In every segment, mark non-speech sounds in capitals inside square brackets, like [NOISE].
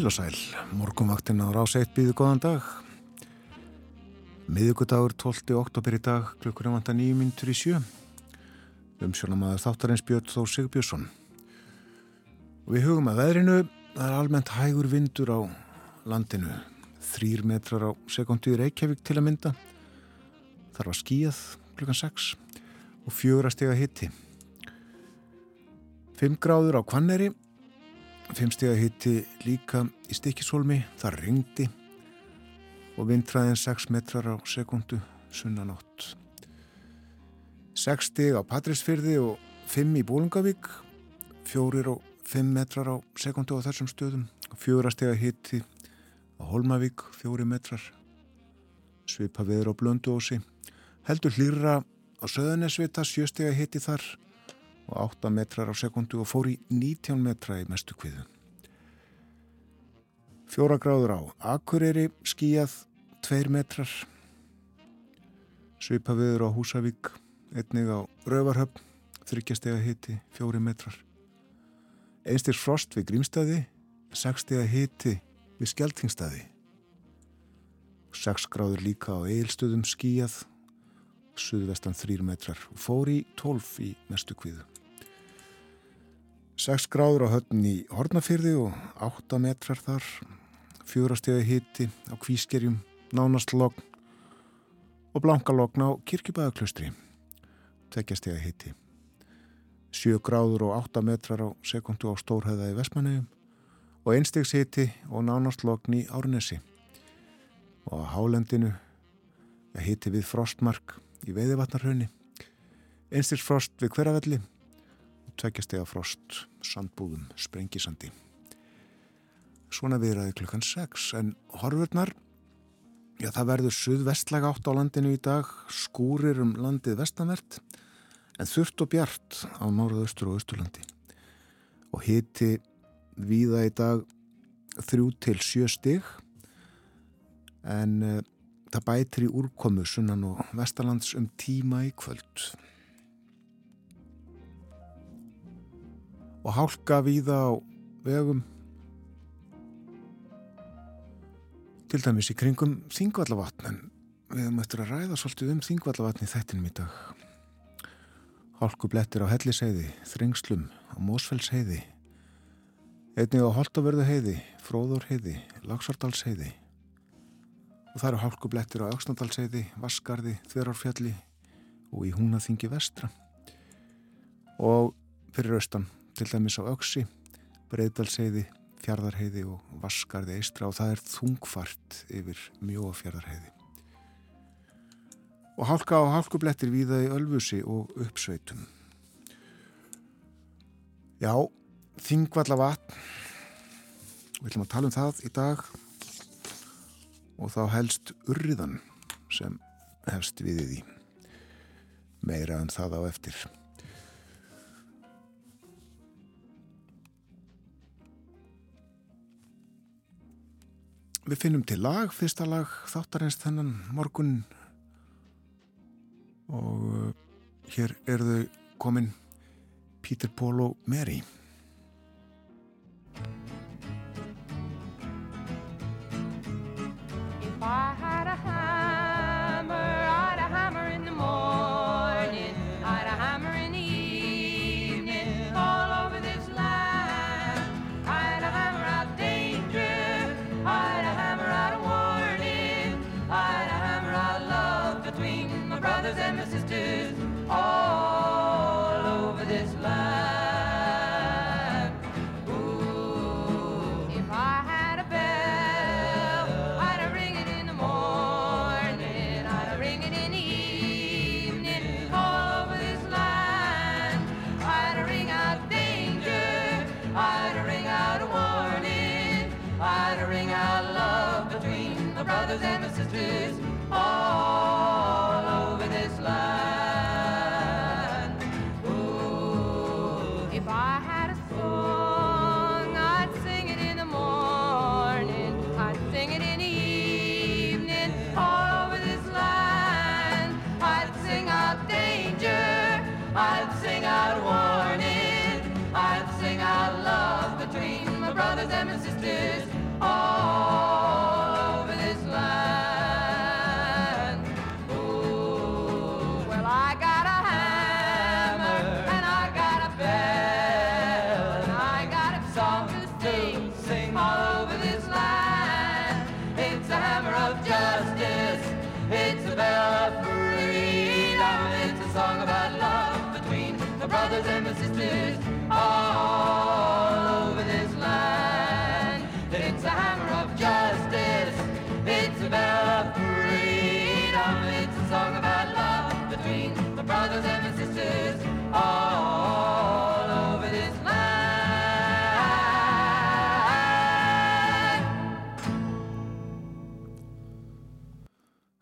Heil og sæl, morgunvaktinn á rás 1 býðu góðan dag. Miðugudagur 12. oktober í dag, klukkur vanta 9 mintur í sjö. Umsjónamaður þáttarins Björn Þó Sigbjörnsson. Og við hugum að veðrinu, það er almennt hægur vindur á landinu. Þrýr metrar á sekundi í Reykjavík til að mynda. Þar var skíð klukkan 6 og fjögur að stega hitti. 5 gráður á Kvanneri Fimmstega hitti líka í stikkishólmi, það ringdi og vindræðin 6 metrar á sekundu sunnanótt. 6 stig á Patrísfyrði og 5 í Bólungavík, 4 og 5 metrar á sekundu á þessum stöðum, 4 steg að hitti á Holmavík, 4 metrar, svipa viður á Blönduósi, heldur hlýra á Söðunesvita, 7 steg að hitti þar, og 8 metrar á sekundu og fór í 19 metra í mestu kviðu. Fjóra gráður á Akureyri skíjað 2 metrar. Svipa viður á Húsavík, einnig á Rövarhöfn, þryggjastega hiti 4 metrar. Einstir frost við Grímstæði, 6 stega hiti við Skeltingstæði. 6 gráður líka á Eilstöðum skíjað, suðvestan 3 metrar og fór í 12 í mestu kviðu. 6 gráður á höfn í Hortnafyrði og 8 metrar þar, fjórastegi hitti á kvískerjum, nánast logn og blanka logn á kirkjubæðaklustri, tveggjastegi hitti. 7 gráður og 8 metrar á sekundu á Stórhæða í Vestmannegjum og einstegs hitti og nánast logn í Árnesi. Og á Hálendinu hitti við frostmark í Veiðivatnarhaunni, einstegs frost við Hveravelli tveggjastega frost, sandbúðum, sprengisandi. Svona viðraði klukkan 6 en horfurnar, já það verður suðvestlega átt á landinu í dag, skúrir um landið vestanvert en þurft og bjart á norðaustur og austurlandi og hiti viða í dag þrjú til sjö stig en uh, það bætir í úrkomu sunnan og vestalands um tíma í kvöld. Og hálka víða á vegum. Til dæmis í kringum þingvallavatn við höfum eftir að ræða svolítið um þingvallavatn í þettinum í dag. Hálkublettir á helliseiði þringslum á mósfellsheiði einnig á Holtavörðuheiði Fróðurheiði, Lagsardalsheiði og það eru hálkublettir á Öksnadalsheiði, Vaskarði Þverárfjalli og í Húnaþingi vestra. Og fyrir austan til dæmis á Öksi, Breiðdalsheiði, Fjardarheiði og Vaskarði eistra og það er þungfart yfir mjóafjardarheiði. Og hálka og hálkublettir víða í Ölfusi og uppsveitum. Já, þingvalla vatn, við ætlum að tala um það í dag og þá helst urriðan sem hefst við því meira en það á eftir. Við finnum til lag, fyrsta lag þáttarins þennan morgun og uh, hér er þau komin Peter, Paul og Mary.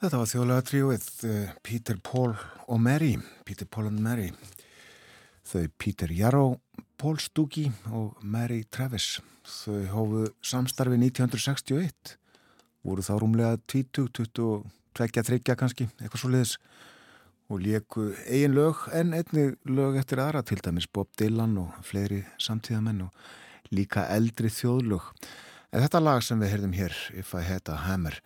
Þetta var þjóðlega tríuð Peter, Paul og Mary Peter, Paul and Mary. Þau Peter Jarrow, Paul Stuckey og Mary Travis. Þau hófu samstarfi 1961 voru þá rúmlega 20, 22, 23 kannski, eitthvað svo leiðis og lieku eigin lög en einni lög eftir aðra til dæmis Bob Dylan og fleiri samtíðamenn og líka eldri þjóðlög. En þetta lag sem við heyrðum hér If I Had a Hammer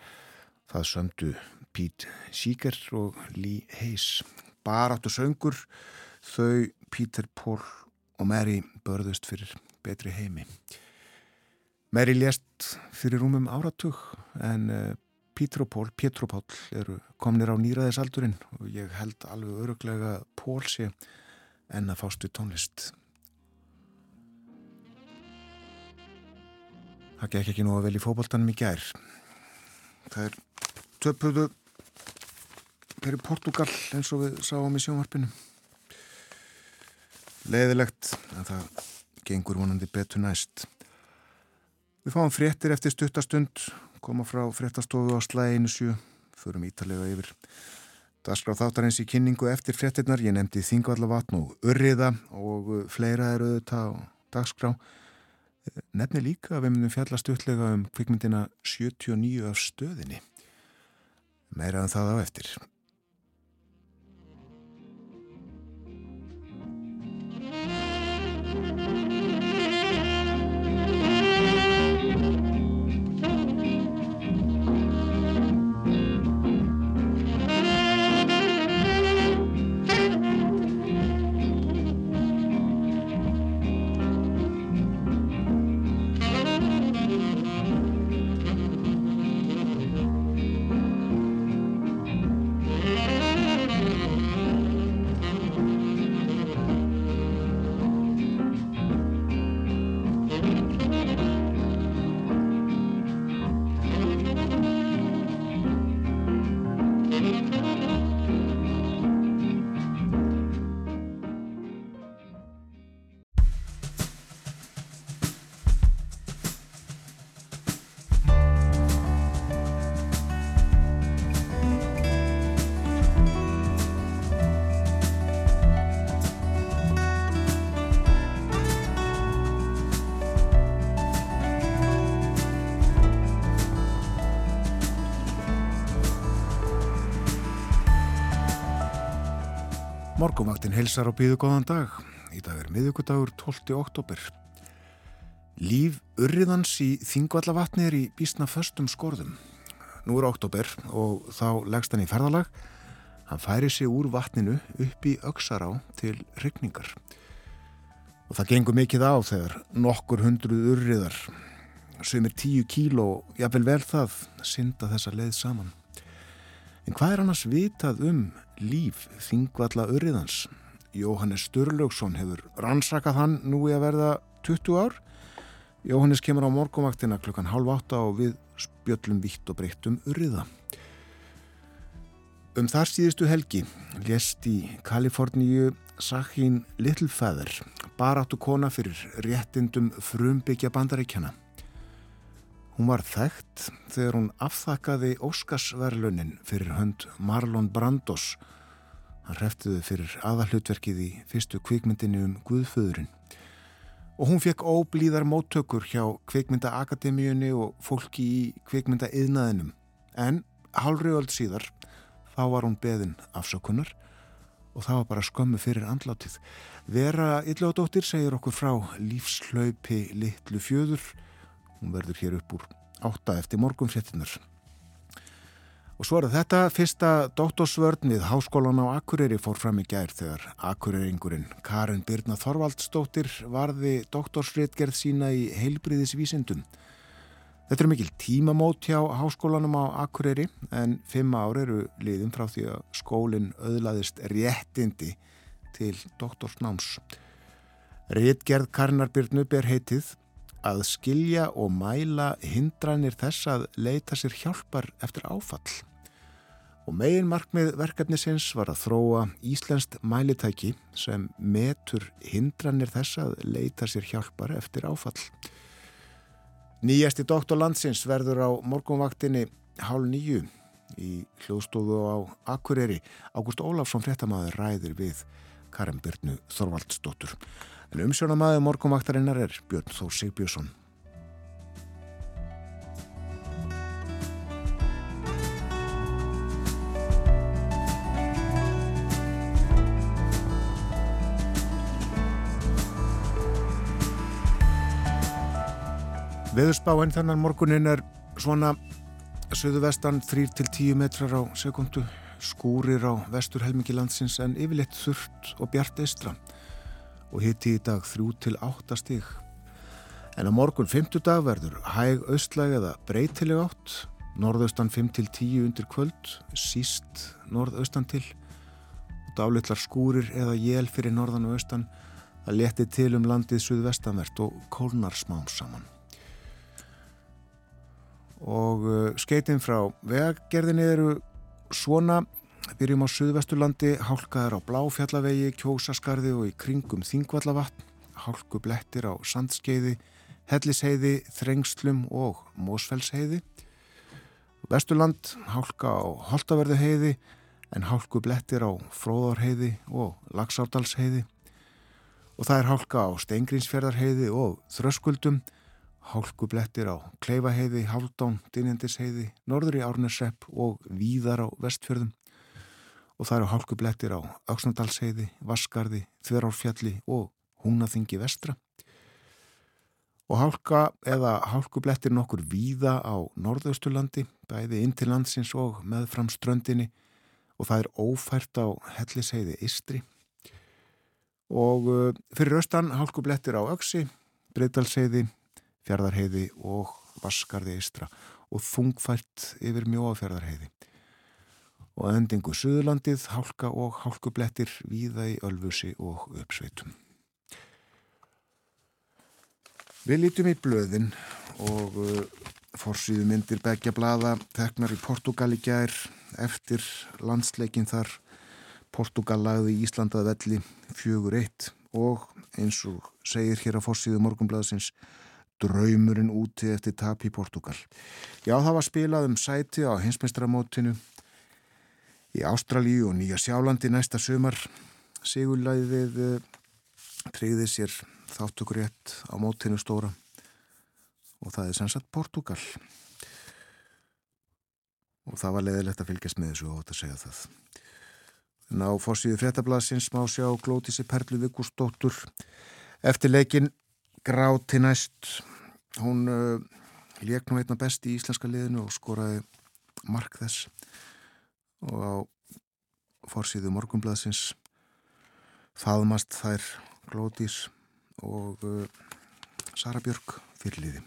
það sömdu Pete Seeger og Lee Hayes. Baráttu söngur þau Peter, Paul og Mary börðust fyrir betri heimi. Mary lést fyrir rúmum áratug en uh, Peter og Paul, Pétur og Paul eru komnir á nýraðisaldurinn og ég held alveg öruglega Paul sé en að fástu tónlist. Það gekk ekki nú að vel í fókbaltanum í gær. Það er töpuðu fyrir Portugal eins og við sáum í sjónvarpinu. Leiðilegt en það gengur vonandi betur næst. Við fáum fréttir eftir stuttastund koma frá fréttastofu á slæðinu sjö förum ítalega yfir Dasgrá þáttarins í kynningu eftir fréttinnar ég nefndi Þingvallavatn og Urriða og fleira eru auðvitað á dagskrá. Nefni líka að við myndum fjalla stuttlega um kvikmyndina 79 af stöðinni. Meira en um það á eftir Morgumvaktin helsar á býðu góðan dag. Í dag er miðugudagur 12. oktober. Líf urriðans í Þingvallavatni er í bísna föstum skorðum. Nú er oktober og þá leggst hann í ferðalag. Hann færi sig úr vatninu upp í Öksará til regningar. Og það gengur mikið á þegar nokkur hundruð urriðar sem er tíu kíló, jáfnvel vel það, synda þessa leið saman. En hvað er annars vitað um líf þingvalla urriðans? Jóhannes Sturlaugsson hefur rannsakað hann nú í að verða 20 ár. Jóhannes kemur á morgumvaktina klukkan halv átta og við spjöllum vitt og breytt um urriða. Um þar síðustu helgi lést í Kaliforníu Sahin Littlefeather, baráttu kona fyrir réttindum frumbyggja bandaríkjana. Hún var þekkt þegar hún afþakkaði Óskarsverlunin fyrir hönd Marlon Brandos. Hann hreftiði fyrir aðallutverkið í fyrstu kvikmyndinu um Guðföðurinn. Og hún fekk óblíðar móttökur hjá kvikmyndaakademíunni og fólki í kvikmyndaiðnaðinum. En hálfriöld síðar þá var hún beðin afsökunar og það var bara skömmu fyrir andlátið. Vera Illóðdóttir segir okkur frá lífslaupi litlu fjöður Hún verður hér upp úr átta eftir morgun fréttinar. Og svo er þetta fyrsta doktorsvörn við Háskólan á Akureyri fór fram í gær þegar Akureyringurinn Karin Birna Þorvaldsdóttir varði doktorsréttgerð sína í heilbriðisvísindum. Þetta er mikil tímamót hjá Háskólanum á Akureyri en fimm ár eru liðin frá því að skólinn öðlaðist réttindi til doktorsnáms. Ritgerð Karnarbyrnu ber heitið að skilja og mæla hindranir þess að leita sér hjálpar eftir áfall. Og megin markmið verkefnisins var að þróa íslenskt mælitæki sem metur hindranir þess að leita sér hjálpar eftir áfall. Nýjasti doktorlandsins verður á morgunvaktinni hálf nýju í hljóðstofu á Akureyri. Ágúst Ólafsson fréttamaður ræðir við Karin Byrnu Þorvaldsdóttur. En umsjónamaður morgunvaktarinnar er Björn Þór Sigbjörnsson. Veðurspáinn þannan morgunin er svona söðu vestan 3-10 metrar á sekundu, skúrir á vestur helmingi landsins en yfirleitt þurft og bjart eistra og hitti í dag 3-8 stíg. En á morgun 5. dag verður hæg austlæg eða breytileg átt, norðaustan 5-10 undir kvöld, síst norðaustan til dálitlar skúrir eða jél fyrir norðan og austan að leti til um landið suðvestanvert og kólnar smám saman. Og uh, skeitin frá vegagerðinni eru svona Byrjum á Suðvesturlandi, hálkaðar á Bláfjallavegi, Kjósaskarði og í kringum Þingvallavatn, hálku blettir á Sandskeiði, Hellisheiði, Þrengslum og Mósfellsheiði. Vesturland, hálka á Holtaverðuheiði en hálku blettir á Fróðarheiði og Lagsardalsheiði. Og það er hálka á Steingrínsferðarheiði og Þröskuldum, hálku blettir á Kleifaheiði, Haldán, Dynjandisheiði, Norður í Árnesepp og Víðar á Vestfjörðum og það eru hálku blettir á Öksnandalsheiði, Vaskarði, Þverárfjalli og Húnaþingi vestra. Og hálka eða hálku blettir nokkur víða á Norðausturlandi, bæði inn til landsins og með fram ströndinni og það er ófært á Hellisheiði Istri. Og uh, fyrir austan hálku blettir á Öksi, Breitalsheiði, Fjardarheiði og Vaskarði Istra og þungfært yfir Mjóafjardarheiði og endingu Suðurlandið, hálka og hálkublettir víða í Ölfusi og uppsveitum. Við lítum í blöðin og uh, forsýðu myndir begja blada teknar í Portugal í gær eftir landsleikin þar Portugal lagði Íslandað velli fjögur eitt og eins og segir hér á forsýðu morgunbladasins draumurinn úti eftir tap í Portugal. Já, það var spilað um sæti á hinsmestramótinu í Ástralíu og Nýja Sjálandi næsta sömar sigurlæðið eh, treyði sér þáttökur rétt á mótinu stóra og það er sannsagt Portugal og það var leðilegt að fylgjast með þessu og átt að segja það. Ná fórsíðu fréttablasins má sjá Glótísi Perlu Vigúsdóttur eftir leikin gráti næst. Hún uh, eh, leik nú einna best í íslenska liðinu og skoraði mark þess og á fórsíðu morgunbladsins faðmast þær Glótís og uh, Sara Björk fyrirliði.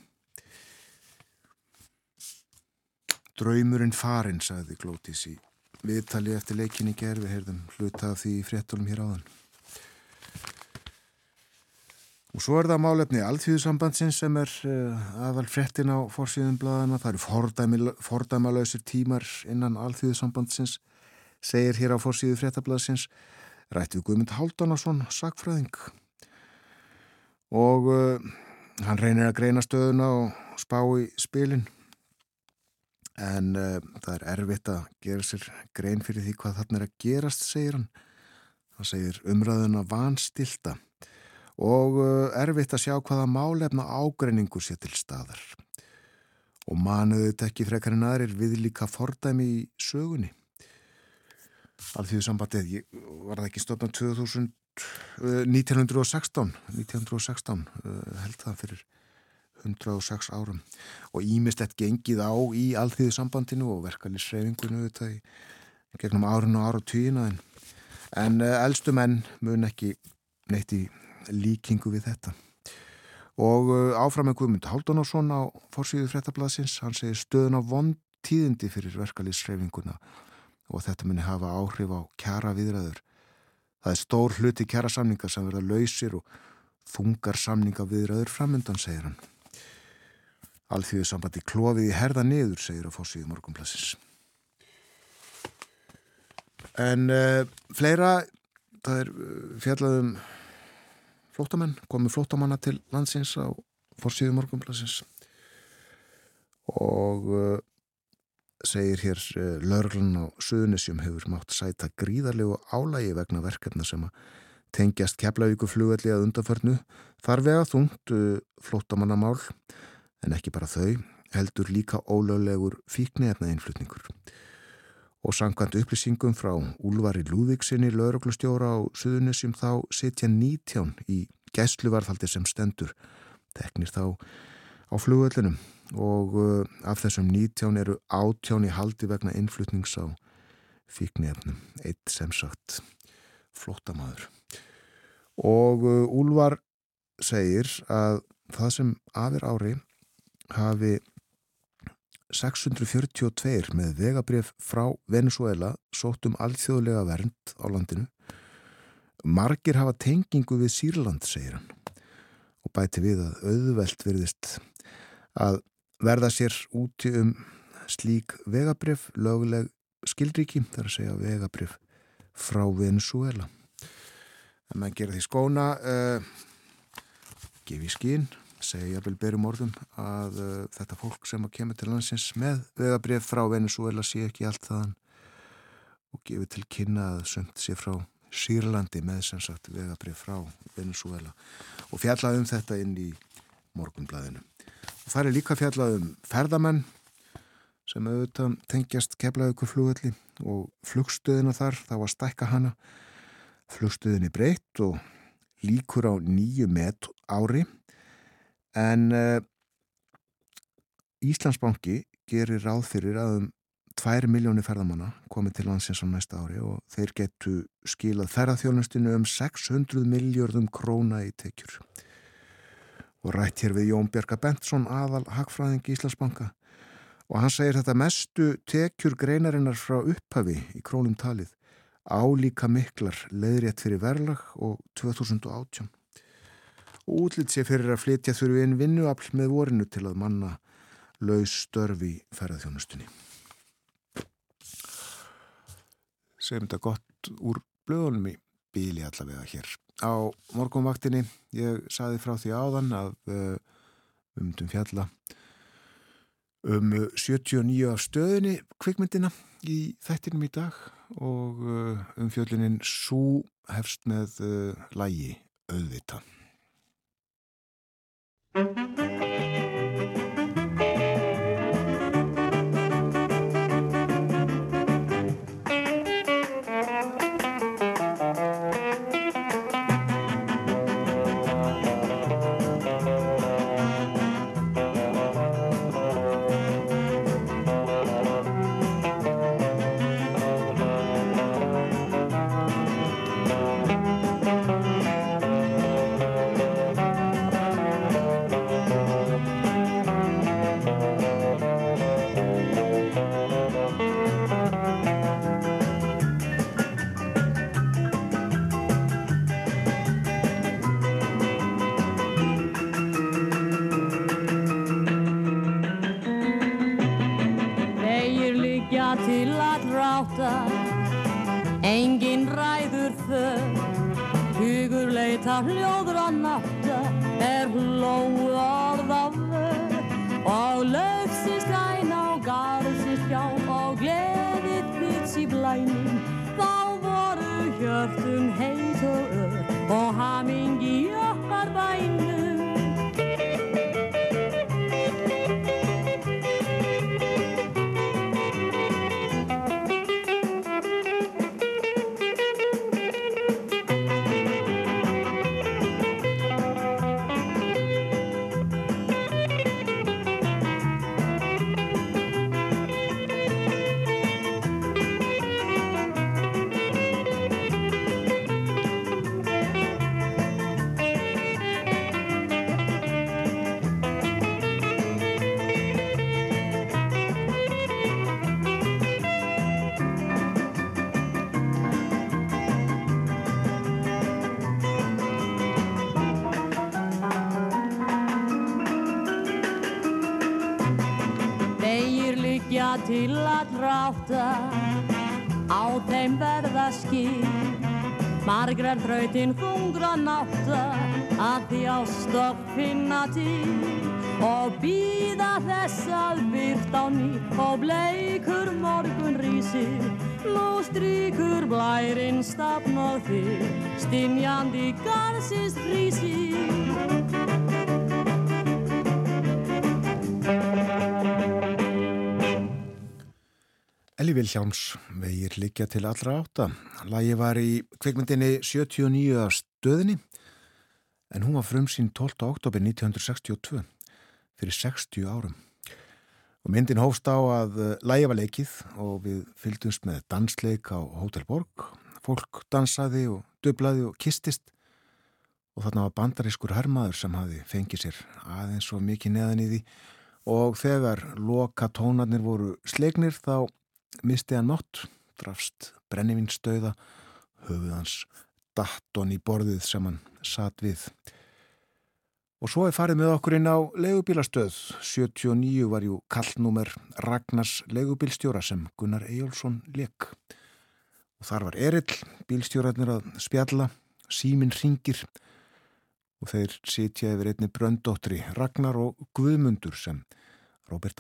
Draumurinn farinn, sagði Glótís í viðtali eftir leikinni gerfi, heyrðum hluta af því fréttunum hér áðan. Og svo er það málefni allþjóðsambandsins sem er uh, aðal frettin á fórsíðum bladana. Það eru fordæmalösir tímar innan allþjóðsambandsins, segir hér á fórsíðu frettablaðsins, rætt við Guðmund Háldánarsson, sakfræðing. Og uh, hann reynir að greina stöðuna og spá í spilin. En uh, það er erfitt að gera sér grein fyrir því hvað þarna er að gerast, segir hann. Það segir umræðuna vanstilta og uh, erfitt að sjá hvaða málefna ágreiningur sé til staðar. Og manuðu þetta ekki frekarinn aðrir við líka fordæmi í sögunni. Alþjóðu sambandið var það ekki stofnað 2000, uh, 1916, 1916 uh, held það fyrir 106 árum og ímist þetta gengið á í alþjóðu sambandinu og verkefnisreifingunum þetta í gegnum árun og ára og tíina en, en uh, eldstu menn mun ekki neitt í líkingu við þetta. Og uh, áfram með Guðmund Háldunarsson á fórsvíðu frettablasins, hann segir stöðun á vond tíðindi fyrir verkalýsreifinguna og þetta muni hafa áhrif á kjara viðræður Það er stór hluti kjara samninga sem verða lausir og þungar samninga viðraður framöndan, segir hann. Alþjóðu sambandi klófið í herða niður, segir að fósið morgunplassins. En uh, fleira, það er uh, fjallaðum flótamenn, komið flótamanna til landsins á fórsíðu morgunplassins og uh, segir hér uh, lörglun á Suðunisjum hefur mátt sæta gríðarlegu álægi vegna verkefna sem að tengjast keflavíku flugvelli að undanförnu. Þar vega þungt uh, flótamannamál en ekki bara þau heldur líka ólöglegur fíknefna einflutningur og sangkvæmt upplýsingum frá Úlvari Lúðvíksinni lauruglustjóra á Suðunisjum þá sitja 19 í gæsluvarðhaldi sem stendur teknir þá á flugvöldunum og uh, af þessum 19 eru átján í haldi vegna innflutnings á fíknefnum, eitt sem sagt flótamaður. Og uh, Úlvar segir að það sem afir ári hafi 642 með vegabrif frá Venezuela sótt um alþjóðlega vernd á landinu. Margir hafa tengingu við Sýrland, segir hann og bæti við að auðvelt virðist að verða sér úti um slík vegabrif, löguleg skildríki, þar að segja vegabrif frá Venezuela. En maður gerir því skóna, uh, gefi skín, segja jafnvel berum orðum að uh, þetta fólk sem að kemur til landsins með vegabrif frá Venezuela sé ekki allt þaðan og gefi til kynna að sömt sé frá Sýrlandi með sem sagt vegabrif frá Venezuela og fjallaði um þetta inn í morgunblæðinu. Og það er líka fjallað um ferðamenn sem auðvitað tengjast keflaðugur flugvelli og flugstöðina þar, það var stækka hana. Flugstöðin er breytt og líkur á nýju met ári en uh, Íslandsbanki gerir ráð fyrir að um 2 miljónir ferðamanna komið til landsins á næsta ári og þeir getu skilað ferðarþjónustinu um 600 miljardum króna í tekjur. Og rætt hér við Jón Björka Bentsson aðal hagfræðing Íslandsbanka og hann segir þetta mestu tekjur greinarinnar frá upphafi í krónum talið álíka miklar leðrétt fyrir verlag og 2018 og útlitt sér fyrir að flytja þurfi einn vinnuafl með vorinu til að manna laus störfi ferðarþjónustunni. segjum þetta gott úr blöðunum í bíli allavega hér. Á morgunvaktinni ég saði frá því áðan að uh, umdum fjalla um 79 af stöðinni kvikmyndina í þættinum í dag og uh, um fjöllunin svo hefst með uh, lægi auðvita. Mm-hmm. Til og býða þess að byrt á ný. Og bleikur morgun rísir nú strykur blærinn stafn og þig stinjandi garsist rísir Elli Vilhjáms vegir líka til allra átta. Lægi var í kveikmyndinni 79 af stöðinni en hún var frum sín 12. oktober 1962 fyrir 60 árum. Og myndin hófst á að lægi var leikið og við fylgdumst með dansleik á Hotel Borg. Fólk dansaði og dublaði og kistist og þarna var bandarískur hermaður sem hafi fengið sér aðeins og mikið neðan í því og þegar loka tónarnir voru slegnir þá misti hann mátt, drafst brennivinsstauða, höfuð hans datton í borðið sem hann satt við. Og svo er farið með okkur inn á legubílastöð. 79 var jú kallnúmer Ragnars legubílstjóra sem Gunnar Eyjólfsson lekk. Og þar var Erill, bílstjórarnir að spjalla, síminn ringir og þeir sitja yfir einni bröndóttri Ragnar og Guðmundur sem Robert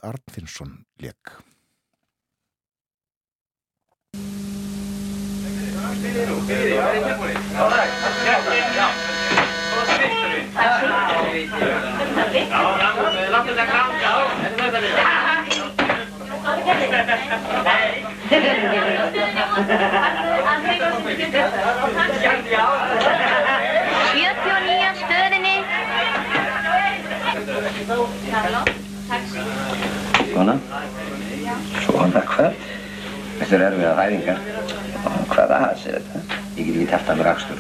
Arnfinnsson lekk. Sjötíu og nýja stöðinni. Kona? Svona hvað? Þetta er erfiða fæðingar. Og hvaða hafði sér þetta? Ég get ekki tæft að mér axtur.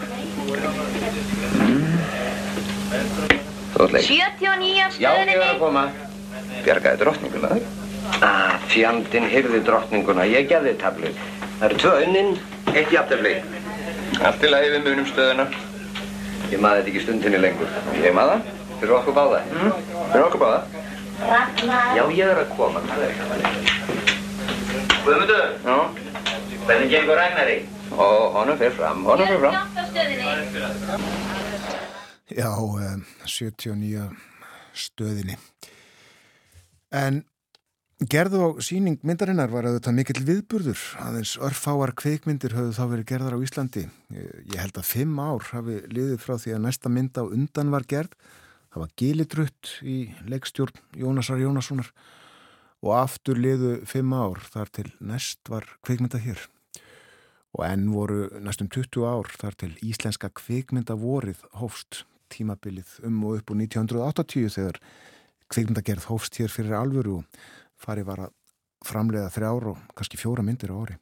Þú ætla ekki. Sjötíu og nýja Já, ég er að stöðinni. koma. Bjargaði drottninguna. Ah, fjandinn hyrði drottninguna. Ég gefði tablu. Það eru tvö unnin, eitt jafntefli. Allt í lagi við munum stöðuna. Ég maður þetta ekki stundinni lengur. Ég maður það? Fyrir okkur báða. Mm? Fyrir okkur báða? Já, ég er að koma. Guðmundur? Já? Hvernig gengur Ragnari? Ó, honum fyrir fram, honum fyrir fram. Já, um, 79 stöðinni. En gerð og síning myndarinnar var auðvitað mikill viðburður. Aðeins örfáar kveikmyndir höfðu þá verið gerðar á Íslandi. Ég, ég held að fimm ár hafi liðið frá því að næsta mynd á undan var gerð. Það var Gilidrutt í leikstjórn Jónasar Jónassonar og aftur liðu fimm ár þar til næst var kveikmynda hér. Og enn voru næstum 20 ár þar til íslenska kveikmynda vorið hófst tímabilið um og upp úr 1980 þegar kveikmyndagerð hófst hér fyrir alvöru og farið var að framleiða þrjár og kannski fjóra myndir á ári.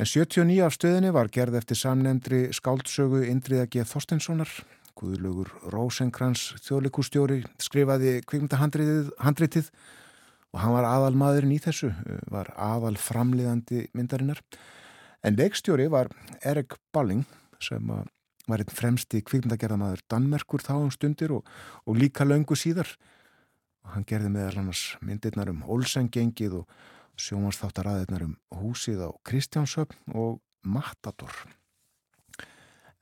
En 79 af stöðinni var gerð eftir samnefndri skáldsögu Indriða G. Þorstenssonar. Guðlugur Rósenkrans þjóðleikustjóri skrifaði kveikmyndahandritið og hann var aðal maðurinn í þessu, var aðal framleiðandi myndarinnar. En leikstjóri var Erik Balling sem var einn fremsti kvikmyndagerðamaður Danmerkur þá um stundir og, og líka löngu síðar. Og hann gerði meðal annars myndirnar um Olsengengið og sjómanstáttarraðirnar um húsið á Kristjánsöfn og Matador.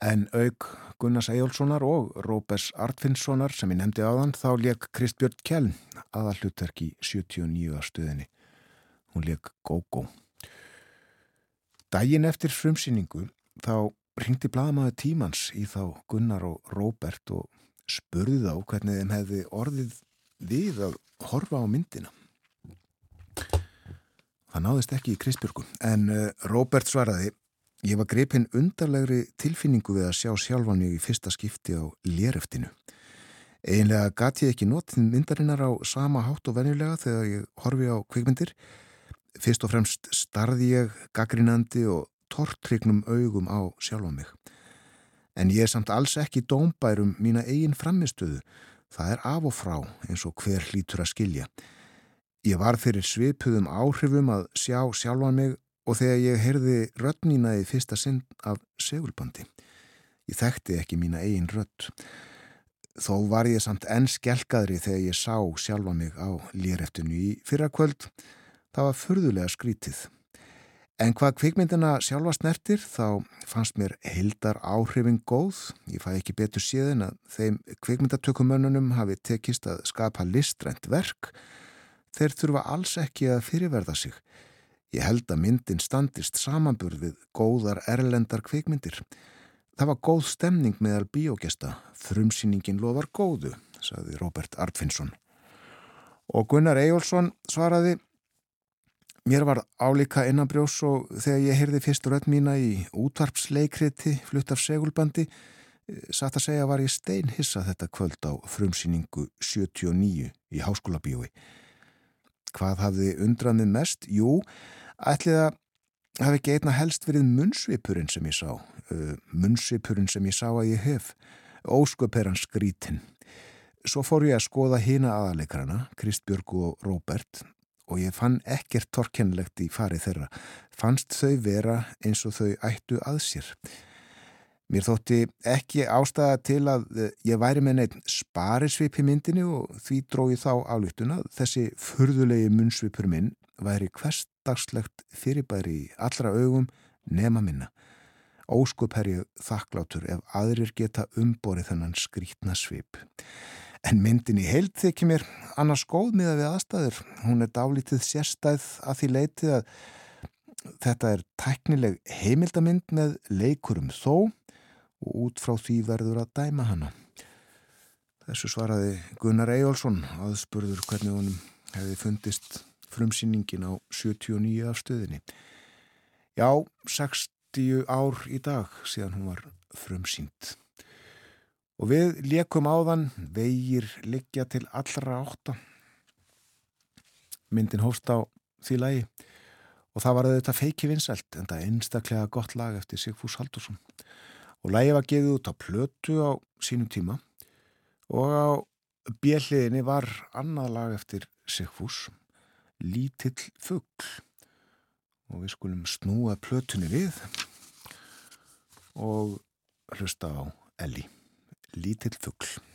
En auk Gunnars Eyjólfssonar og Róbers Artfinnssonar sem ég nefndi áðan þá leik Kristbjörn Kjell aðal hlutverk í 79. stöðinni. Hún leik Gógó. Dægin eftir frumsýningu þá ringdi blaðmaður tímans í þá Gunnar og Róbert og spurði þá hvernig þeim hefði orðið við að horfa á myndina. Það náðist ekki í Kristbjörgu en uh, Róbert svaraði Ég var grepinn undarlegri tilfinningu við að sjá sjálfan mig í fyrsta skipti á léreftinu. Einlega gati ég ekki nóttin myndarinnar á sama hátt og venjulega þegar ég horfi á kvikmyndir. Fyrst og fremst starði ég gaggrinandi og tortrygnum augum á sjálfa mig. En ég er samt alls ekki dómbærum mína eigin framistöðu. Það er af og frá eins og hver hlýtur að skilja. Ég var fyrir svipuðum áhrifum að sjá sjálfa mig og þegar ég heyrði rödd mína í fyrsta sinn af segulbandi. Ég þekkti ekki mína eigin rödd. Þó var ég samt enn skelkaðri þegar ég sá sjálfa mig á léreftinu í fyrra kvöld Það var furðulega skrítið. En hvað kvikmyndina sjálfa snertir þá fannst mér heildar áhrifin góð. Ég fæ ekki betur síðan að þeim kvikmyndatökumönnunum hafi tekist að skapa listrænt verk. Þeir þurfa alls ekki að fyrirverða sig. Ég held að myndin standist samanburð við góðar erlendar kvikmyndir. Það var góð stemning meðal bíógesta. Frumsýningin lofar góðu, saði Robert Artfinsson. Og Gunnar Eyjólfsson svaraði Mér var álíka innanbrjós og þegar ég heyrði fyrst rödd mína í útvarpsleikriti flutt af segulbandi satt að segja var ég steinhissa þetta kvöld á frumsýningu 79 í háskóla bíói. Hvað hafði undrað mig mest? Jú, ætlið að hafi ekki einna helst verið munnsvipurinn sem ég sá. Munnsvipurinn sem ég sá að ég hef. Ósköp er hans skrítinn. Svo fór ég að skoða hína aðalegrana, Kristbjörgu og Róbert og ég fann ekkert torkennlegt í farið þeirra. Fannst þau vera eins og þau ættu að sér. Mér þótti ekki ástæða til að ég væri með neitt sparisvip í myndinu og því dróði þá álítuna þessi furðulegi munnsvipur minn væri hversdagslegt fyrirbæri í allra augum nema minna. Óskup er ég þakklátur ef aðrir geta umborið þennan skrítna svip. En myndin í heild þykir mér annars góð miða við aðstæður. Hún er dálítið sérstæð að því leitið að þetta er tæknileg heimildamind með leikurum þó og út frá því verður að dæma hana. Þessu svaraði Gunnar Eyjólfsson aðspurður hvernig honum hefði fundist frumsýningin á 79 af stöðinni. Já, 60 ár í dag síðan hún var frumsýnd. Og við liekum áðan vegir liggja til allra átta. Myndin hóst á því lagi og það var þetta feiki vinsælt en það einstaklega gott lag eftir Sigfús Haldursson. Og lagi var gefið út á plötu á sínum tíma og á bjelliðinni var annað lag eftir Sigfús, Lítill fuggl. Og við skulum snúa plötunni við og hlusta á Elli. Lítill fuggl.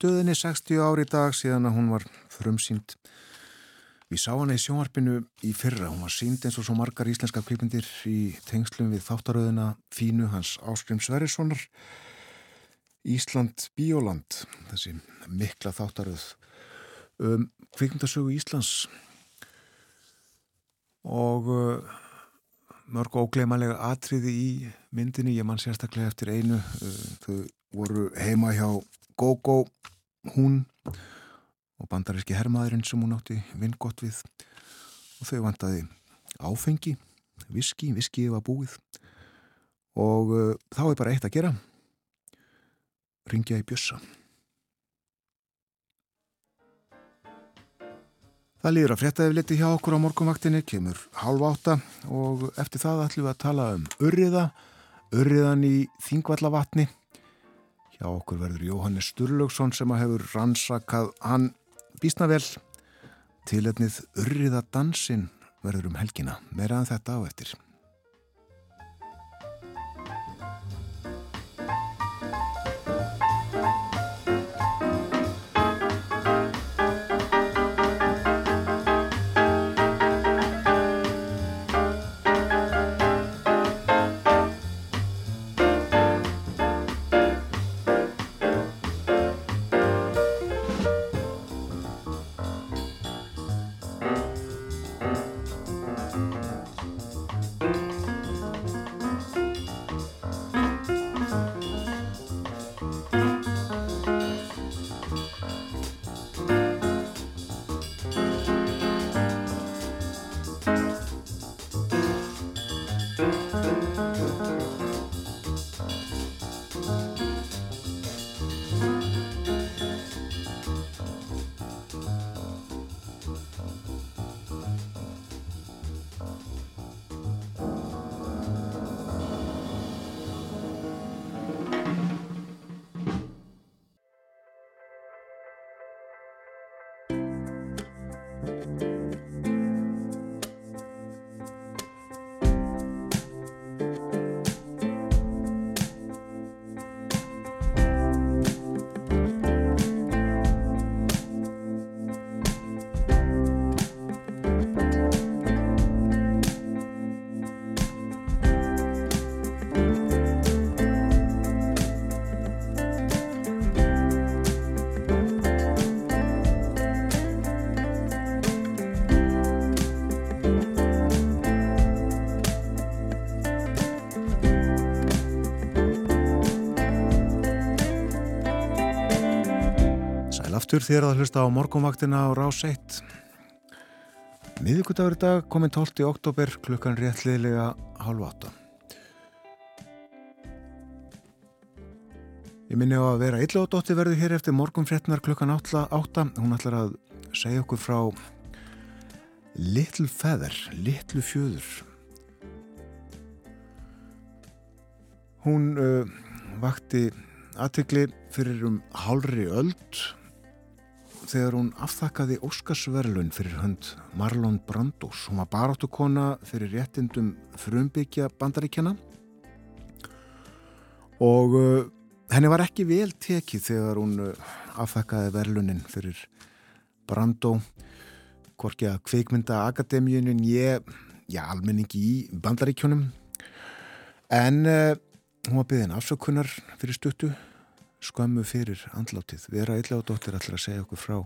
Stöðinni 60 ári í dag síðan að hún var frumsýnd. Við sá hana í sjónvarpinu í fyrra, hún var sínd eins og svo margar íslenska kvipindir í tengslum við þáttaröðuna Fínu hans Áskrim Sverrissonar. Ísland Bíóland, þessi mikla þáttaröð. Um kvikmyndasögu Íslands. Og uh, mörg óglemalega atriði í myndinni, ég mann sérstaklega eftir einu, uh, þau voru heima hjá Gógó, hún og bandaríski hermaðurinn sem hún átti vingott við og þau vantaði áfengi, viski, viskið var búið og uh, þá er bara eitt að gera, ringja í bjössa. Það líður að fréttaðið hjá okkur á morgumvaktinni, kemur halv átta og eftir það ætlum við að tala um urriða, urriðan í Þingvallavatni. Hjá okkur verður Jóhannes Sturlaugsson sem að hefur rannsakað hann bísna vel. Tiletnið urriðadansin verður um helgina, meiraðan þetta á eftir. Aftur þér að hlusta á morgunvaktina á Rás 1. Miðugudagur í dag kominn 12. oktober klukkan réttliðlega hálf 8. Ég minni á að vera illa og dótti verði hér eftir morgunfréttnar klukkan 8. Hún ætlar að segja okkur frá Little Feather, Little Fjöður. Hún uh, vakti aðtegli fyrir um hálri öld þegar hún aftakkaði Óskarsverlun fyrir hönd Marlon Brandos. Hún var baráttu kona fyrir réttindum frumbyggja bandaríkjana og uh, henni var ekki vel tekið þegar hún uh, aftakkaði verlunin fyrir Brando hvorki að kveikmynda akademíunin ég, já, almenningi í bandaríkjónum en uh, hún var byggðin afsökunar fyrir stuttu skömmu fyrir andlátið. Vera Eiljáðdóttir ætlar að segja okkur frá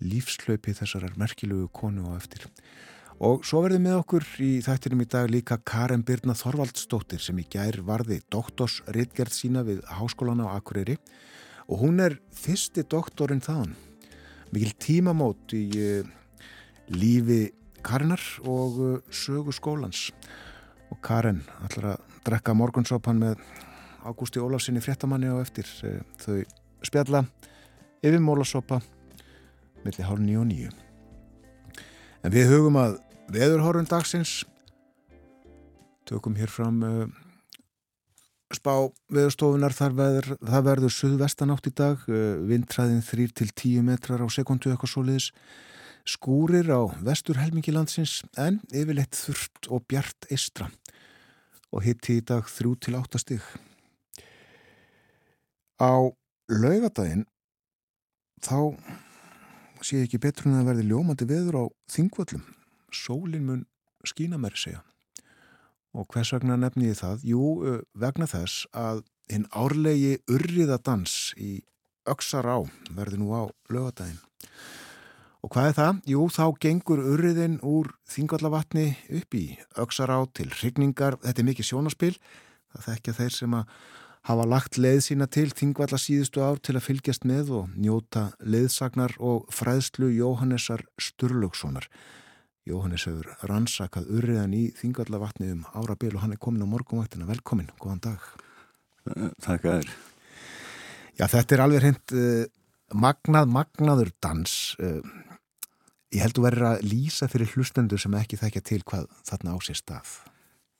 lífslaupi þessarar merkilugu konu á eftir. Og svo verðum við okkur í þættinum í dag líka Karen Birna Þorvaldsdóttir sem í gær varði doktorsritgerð sína við Háskólan á Akureyri og hún er fyrsti doktorinn þaðan. Mikil tímamót í uh, lífi Karenar og uh, sögu skólans. Og Karen ætlar að drekka morgunsópan með Ágústi Ólafsinni fréttamanni á eftir eh, þau spjalla yfir mólasopa millir hálf nýju og nýju. En við hugum að veðurhórun dagsins. Tökum hér fram uh, spá veðurstofunar þar veður, það verður suðvestanátt í dag uh, vindræðin 3-10 metrar á sekundu eitthvað soliðis skúrir á vestur helmingi landsins en yfirleitt þurft og bjart eistra og hitti í dag 3-8 stygg Á laugadaginn þá sé ekki betur en að verði ljómandi veður á þingvöllum. Sólin mun skína mér segja. Og hvers vegna nefni ég það? Jú, vegna þess að hinn árlegi urriðadans í Öksará verði nú á laugadaginn. Og hvað er það? Jú, þá gengur urriðin úr þingvallavatni upp í Öksará til hrigningar. Þetta er mikið sjónaspil. Það þekkja þeir sem að hafa lagt leið sína til þingvalla síðustu ár til að fylgjast með og njóta leiðsagnar og fræðslu Jóhannesar Sturlugssonar. Jóhannes hefur rannsakað urriðan í þingvallavatni um árabil og hann er komin á morgunvaktina. Velkomin, góðan dag. Takk að þér. Já, þetta er alveg hreint uh, magnað, magnaður dans. Uh, ég held að vera að lýsa fyrir hlustendur sem ekki þekkja til hvað þarna á sér stað.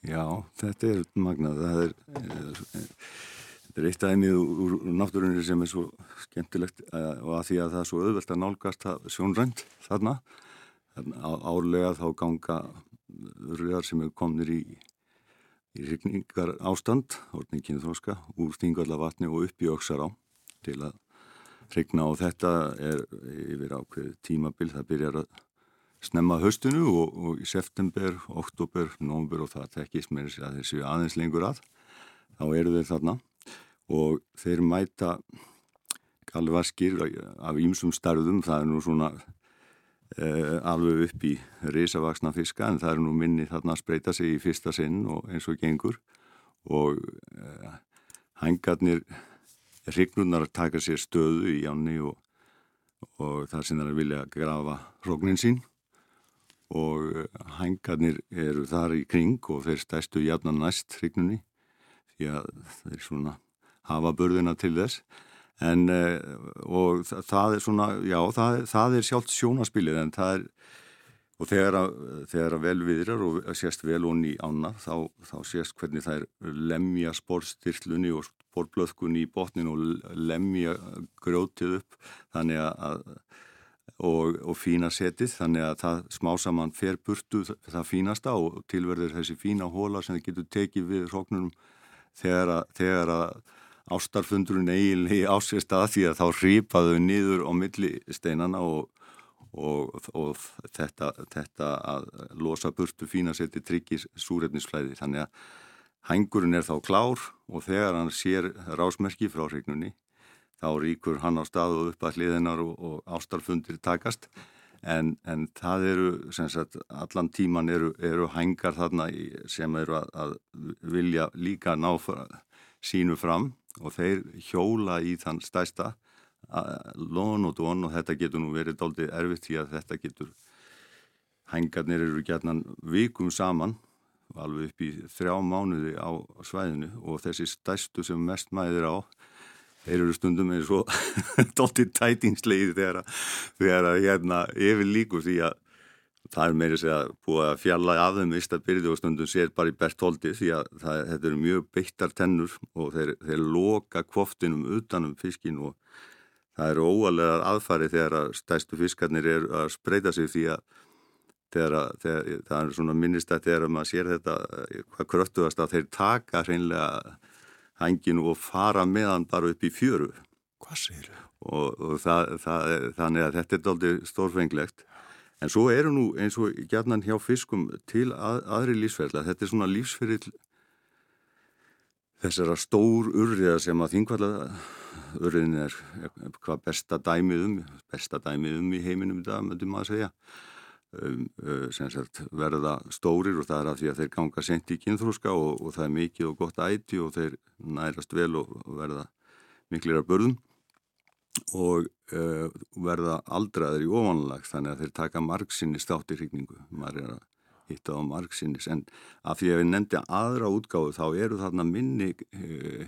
Já, þetta er magnað. Það er, er, er eitt aðeins úr, úr náttúrunni sem er svo skemmtilegt uh, og að því að það er svo auðvelt að nálgast sjónrænt þarna. Árlega þá ganga urriðar sem er komnir í í regningar ástand, orðningin þróska, úr Þingvallavatni og upp í Öksará til að regna og þetta er yfir ákveð tímabil, það byrjar að snemma höstunu og, og í september, oktober, nómber og það tekkist með þess að þessu aðeins lengur að, þá eru þeir þarna. Og þeir mæta galvaskir af ýmsum starðum, það er nú svona Uh, alveg upp í risavaksna fiska en það er nú minni þarna að spreita sig í fyrsta sinn og eins og gengur. Og uh, hangarnir hrignunar taka sér stöðu í jáni og, og það það er vilja að grafa hróknin sín og uh, hangarnir eru þar í kring og þeir stæstu jafna næst hrignunni því að þeir svona hafa börðina til þess. En, og það er svona, já, það, það er sjálft sjónaspilið en það er, og þegar að, þegar að vel viðrar og sést vel onni í ána, þá, þá sést hvernig það er lemja sporstyrlunni og sporblöðkunni í botnin og lemja grjótið upp, þannig að, og, og fína setið, þannig að það smá saman fer burtu það fínasta og tilverður þessi fína hóla sem það getur tekið við hróknunum þegar að, þegar að ástarfundurinn eiginlega [LAUGHS] á sér stað því að þá rýpaðu niður á millisteinana og, og, og þetta, þetta að losa burtu fína seti tryggis súrefnisflæði. Þannig að hengurinn er þá klár og þegar hann sér rásmerki frá hregnunni þá ríkur hann á stað og upp að hliðinar og, og ástarfundir takast. En, en það eru sagt, allan tíman eru, eru hengar þarna sem eru að, að vilja líka ná sínu fram. Og þeir hjóla í þann stæsta lón og dón og þetta getur nú verið doldið erfitt því að þetta getur hengarnir eru gætnan vikum saman alveg upp í þrjá mánuði á svæðinu. Og þessi stæstu sem mest mæðir á þeir eru stundum eins og [LAUGHS] doldið tætingslegir þegar þegar að hérna yfir líku því að það er meira segja búið að fjalla af þeim vist að byrju og stundum sér bara í bertóldi því að það, þetta eru mjög beittar tennur og þeir, þeir loka kvoftinum utanum fiskin og það eru óalega aðfari þegar að stæstu fiskarnir er að spreita sig því að þegar, að, þegar það er svona minnist að þegar maður sér þetta hvað kröftuðast að þeir taka hreinlega hanginu og fara meðan bara upp í fjöru. Hvað sér þau? Og, og það, það, þannig að þetta er doldið stórfenglegt. En svo eru nú eins og gætnan hjá fiskum til að, aðri lífsferðla. Þetta er svona lífsferðil þessara stór urriða sem að þingvalla urriðin er hvað besta dæmið um, besta dæmið um í heiminum í dag, möndum að segja. Um, uh, sagt verða stórir og það er að því að þeir ganga sent í kynþróska og, og það er mikið og gott æti og þeir nærast vel og, verða miklir af börðum og uh, verða aldraður í ofanlag þannig að þeir taka margsinnis þáttirrykningu maður er að hitta á margsinnis en af því að við nefndi aðra útgáðu þá eru þarna minni uh,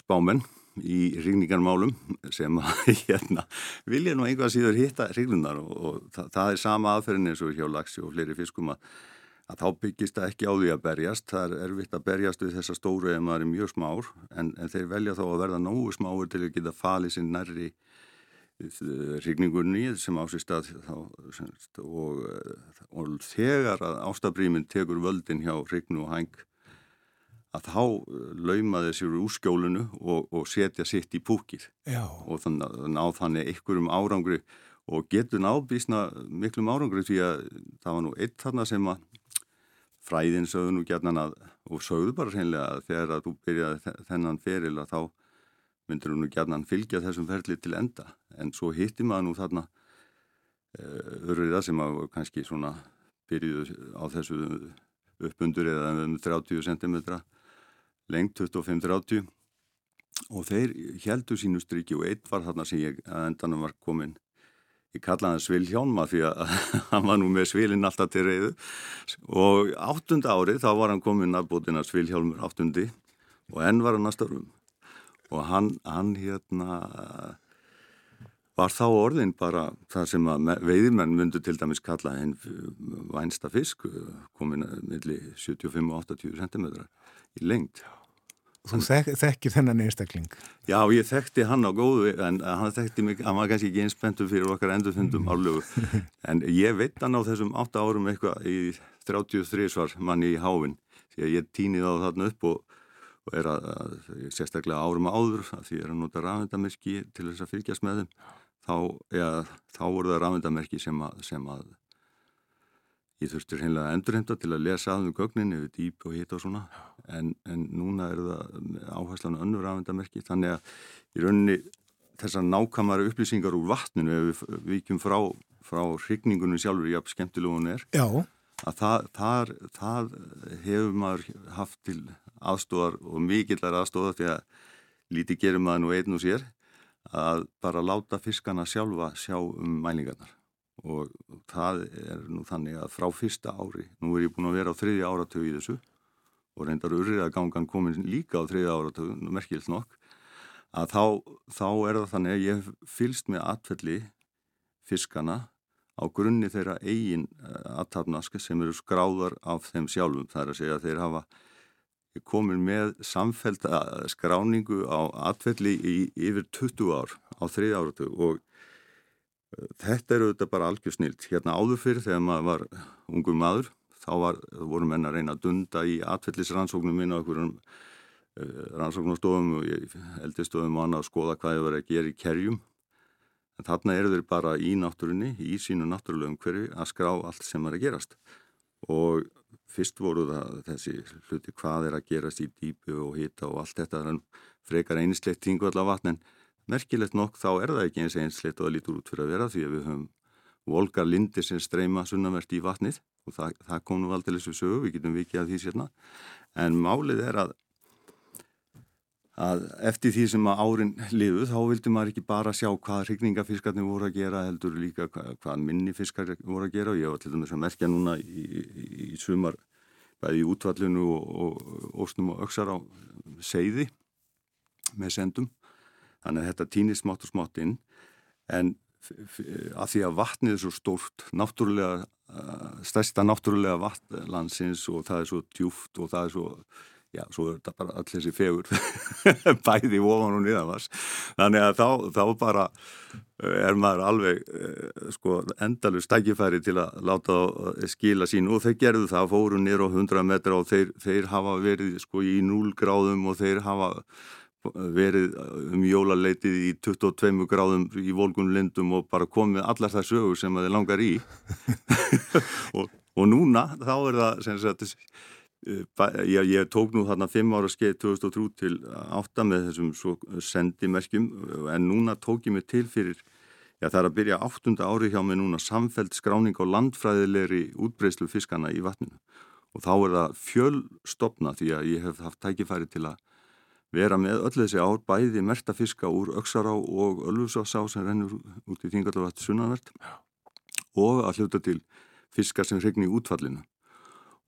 spámenn í rykningarmálum sem [LAUGHS] hérna, vilja nú einhvað síður hitta ryknunar og, og það, það er sama aðferðin eins og hjá lagsi og fleiri fiskum að að þá byggist það ekki á því að berjast. Það er erfitt að berjast við þessa stóru ef maður er mjög smár en, en þeir velja þá að verða nógu smáur til að geta falið sinn nærri hrigningunni sem ásist að og, og þegar að ástafrýminn tekur völdin hjá hrignu og hæng að þá laumaði sér úr skjólunu og, og setja sitt í púkir Já. og þannig að ná þannig einhverjum árangri og getur nábísna miklum árangri því að það var nú eitt þarna sem að fræðin sögðu nú að og sögðu bara hreinlega að þegar að þú byrjaði þennan feril að þá myndir nú gætnan fylgja þessum ferli til enda en svo hitti maður nú þarna örriða sem að kannski svona byrjuðu á þessu uppundur eða um 30 cm lengt 25-30 og þeir heldu sínu striki og eitt var þarna sem ég að endanum var komin ég kallaði hann Svilhjálma því að [LAUGHS] hann var nú með svilinn alltaf til reyðu og áttunda árið þá var hann komin að bútina Svilhjálmur áttundi og enn var hann að störfum og hann, hann hérna var þá orðin bara það sem að veiðmenn myndu til dæmis kalla henn vænsta fisk komin millir 75 og 80 cm í lengt Þú þek, þekkir þennan einstakling? Já, ég þekkti hann á góðu en hann þekkti mig, hann var kannski ekki einspenntur fyrir okkar endurfundum álögu [LAUGHS] en ég veit hann á þessum 8 árum eitthvað í 33 svar manni í háfinn því að ég týnið á þarna upp og, og er að, að sérstaklega árum áður því ég er að nota rafendamerki til þess að fylgjast með þeim þá, ja, þá voru það rafendamerki sem sem að ég þurfti hreinlega að endurhemta til að lesa aðum gögnin yfir dýp og hit og svona en, en núna er það áherslan önnur afhendamerki þannig að í rauninni þessar nákvæmara upplýsingar úr vatninu ef við vikjum frá, frá hrigningunum sjálfur að skemmtilegun er Já. að það, það, það hefur maður haft til aðstóðar og mikillar aðstóðar því að lítið gerum maður nú einn og sér að bara láta fiskana sjálfa sjá um mælingarnar og það er nú þannig að frá fyrsta ári, nú er ég búin að vera á þriðja áratögu í þessu og reyndar urrið að gangan komin líka á þriðja áratögu, merkilt nokk að þá, þá er það þannig að ég fylst með atfelli fiskana á grunni þeirra eigin aðtapnask sem eru skráðar af þeim sjálfum, það er að segja að þeir hafa komin með samfælda skráningu á atfelli í yfir 20 ár á þriðja áratögu og Þetta eru þetta bara algjör snilt. Hérna áður fyrir þegar maður var ungur maður, þá var, voru menn að reyna að dunda í atfellisrannsóknum minna okkur um uh, rannsóknastofum og eldistofum og annað að skoða hvað það verið að gera í kerjum. En þarna eru þeir bara í náttúrunni, í sínu náttúrulegum hverju að skrá allt sem er að gerast. Og fyrst voru það þessi hluti hvað er að gerast í dýpu og hita og allt þetta, þannig frekar einisleitt tingu allar vatn en merkilegt nokk þá er það ekki eins einsleitt og það lítur út fyrir að vera því að við höfum volgar lindir sem streyma sunnavert í vatnið og það, það kom nú aldrei þessu sögu, við getum vikið að því sérna en málið er að að eftir því sem að árin liðu þá vildi maður ekki bara sjá hvað hrigningafiskarnir voru að gera heldur líka hvað, hvað minni fiskar voru að gera. Og ég var til dæmis að merkja núna í, í, í sumar bæði í útvallinu og, og ósnum og öksar á seiði með sendum. Þannig að þetta týnir smátt og smátt inn. En að því að vatnið er svo stórt náttúrulega, stærsta náttúrulega vatnlandsins og það er svo djúft og það er svo já, svo er þetta bara allir þessi fegur [LAUGHS] bæði ofan og niðanvars þannig að þá, þá bara er maður alveg sko, endalur stækifæri til að láta skila sín. Og þeir gerðu það fóru nýra á 100 metra og þeir, þeir hafa verið sko í 0 gráðum og þeir hafa verið um jólaleitið í 22 gráðum í volgunlindum og bara komið allar það sögur sem þið langar í [LAUGHS] og, og núna þá er það sem sagt ég, ég tók nú þarna 5 ára skeið 2003 til 8 með þessum sendimerkjum en núna tók ég mig til fyrir já það er að byrja 8. ári hjá mig núna samfelt skráning á landfræðilegri útbreyslu fiskana í vatninu og þá er það fjölstopna því að ég hef haft tækifæri til að vera með öll þessi ár bæði mertafiska úr Öksará og Ölfusásá sem rennur út í Þingarlavætt sunnavert og að hluta til fiskar sem regni í útfallinu.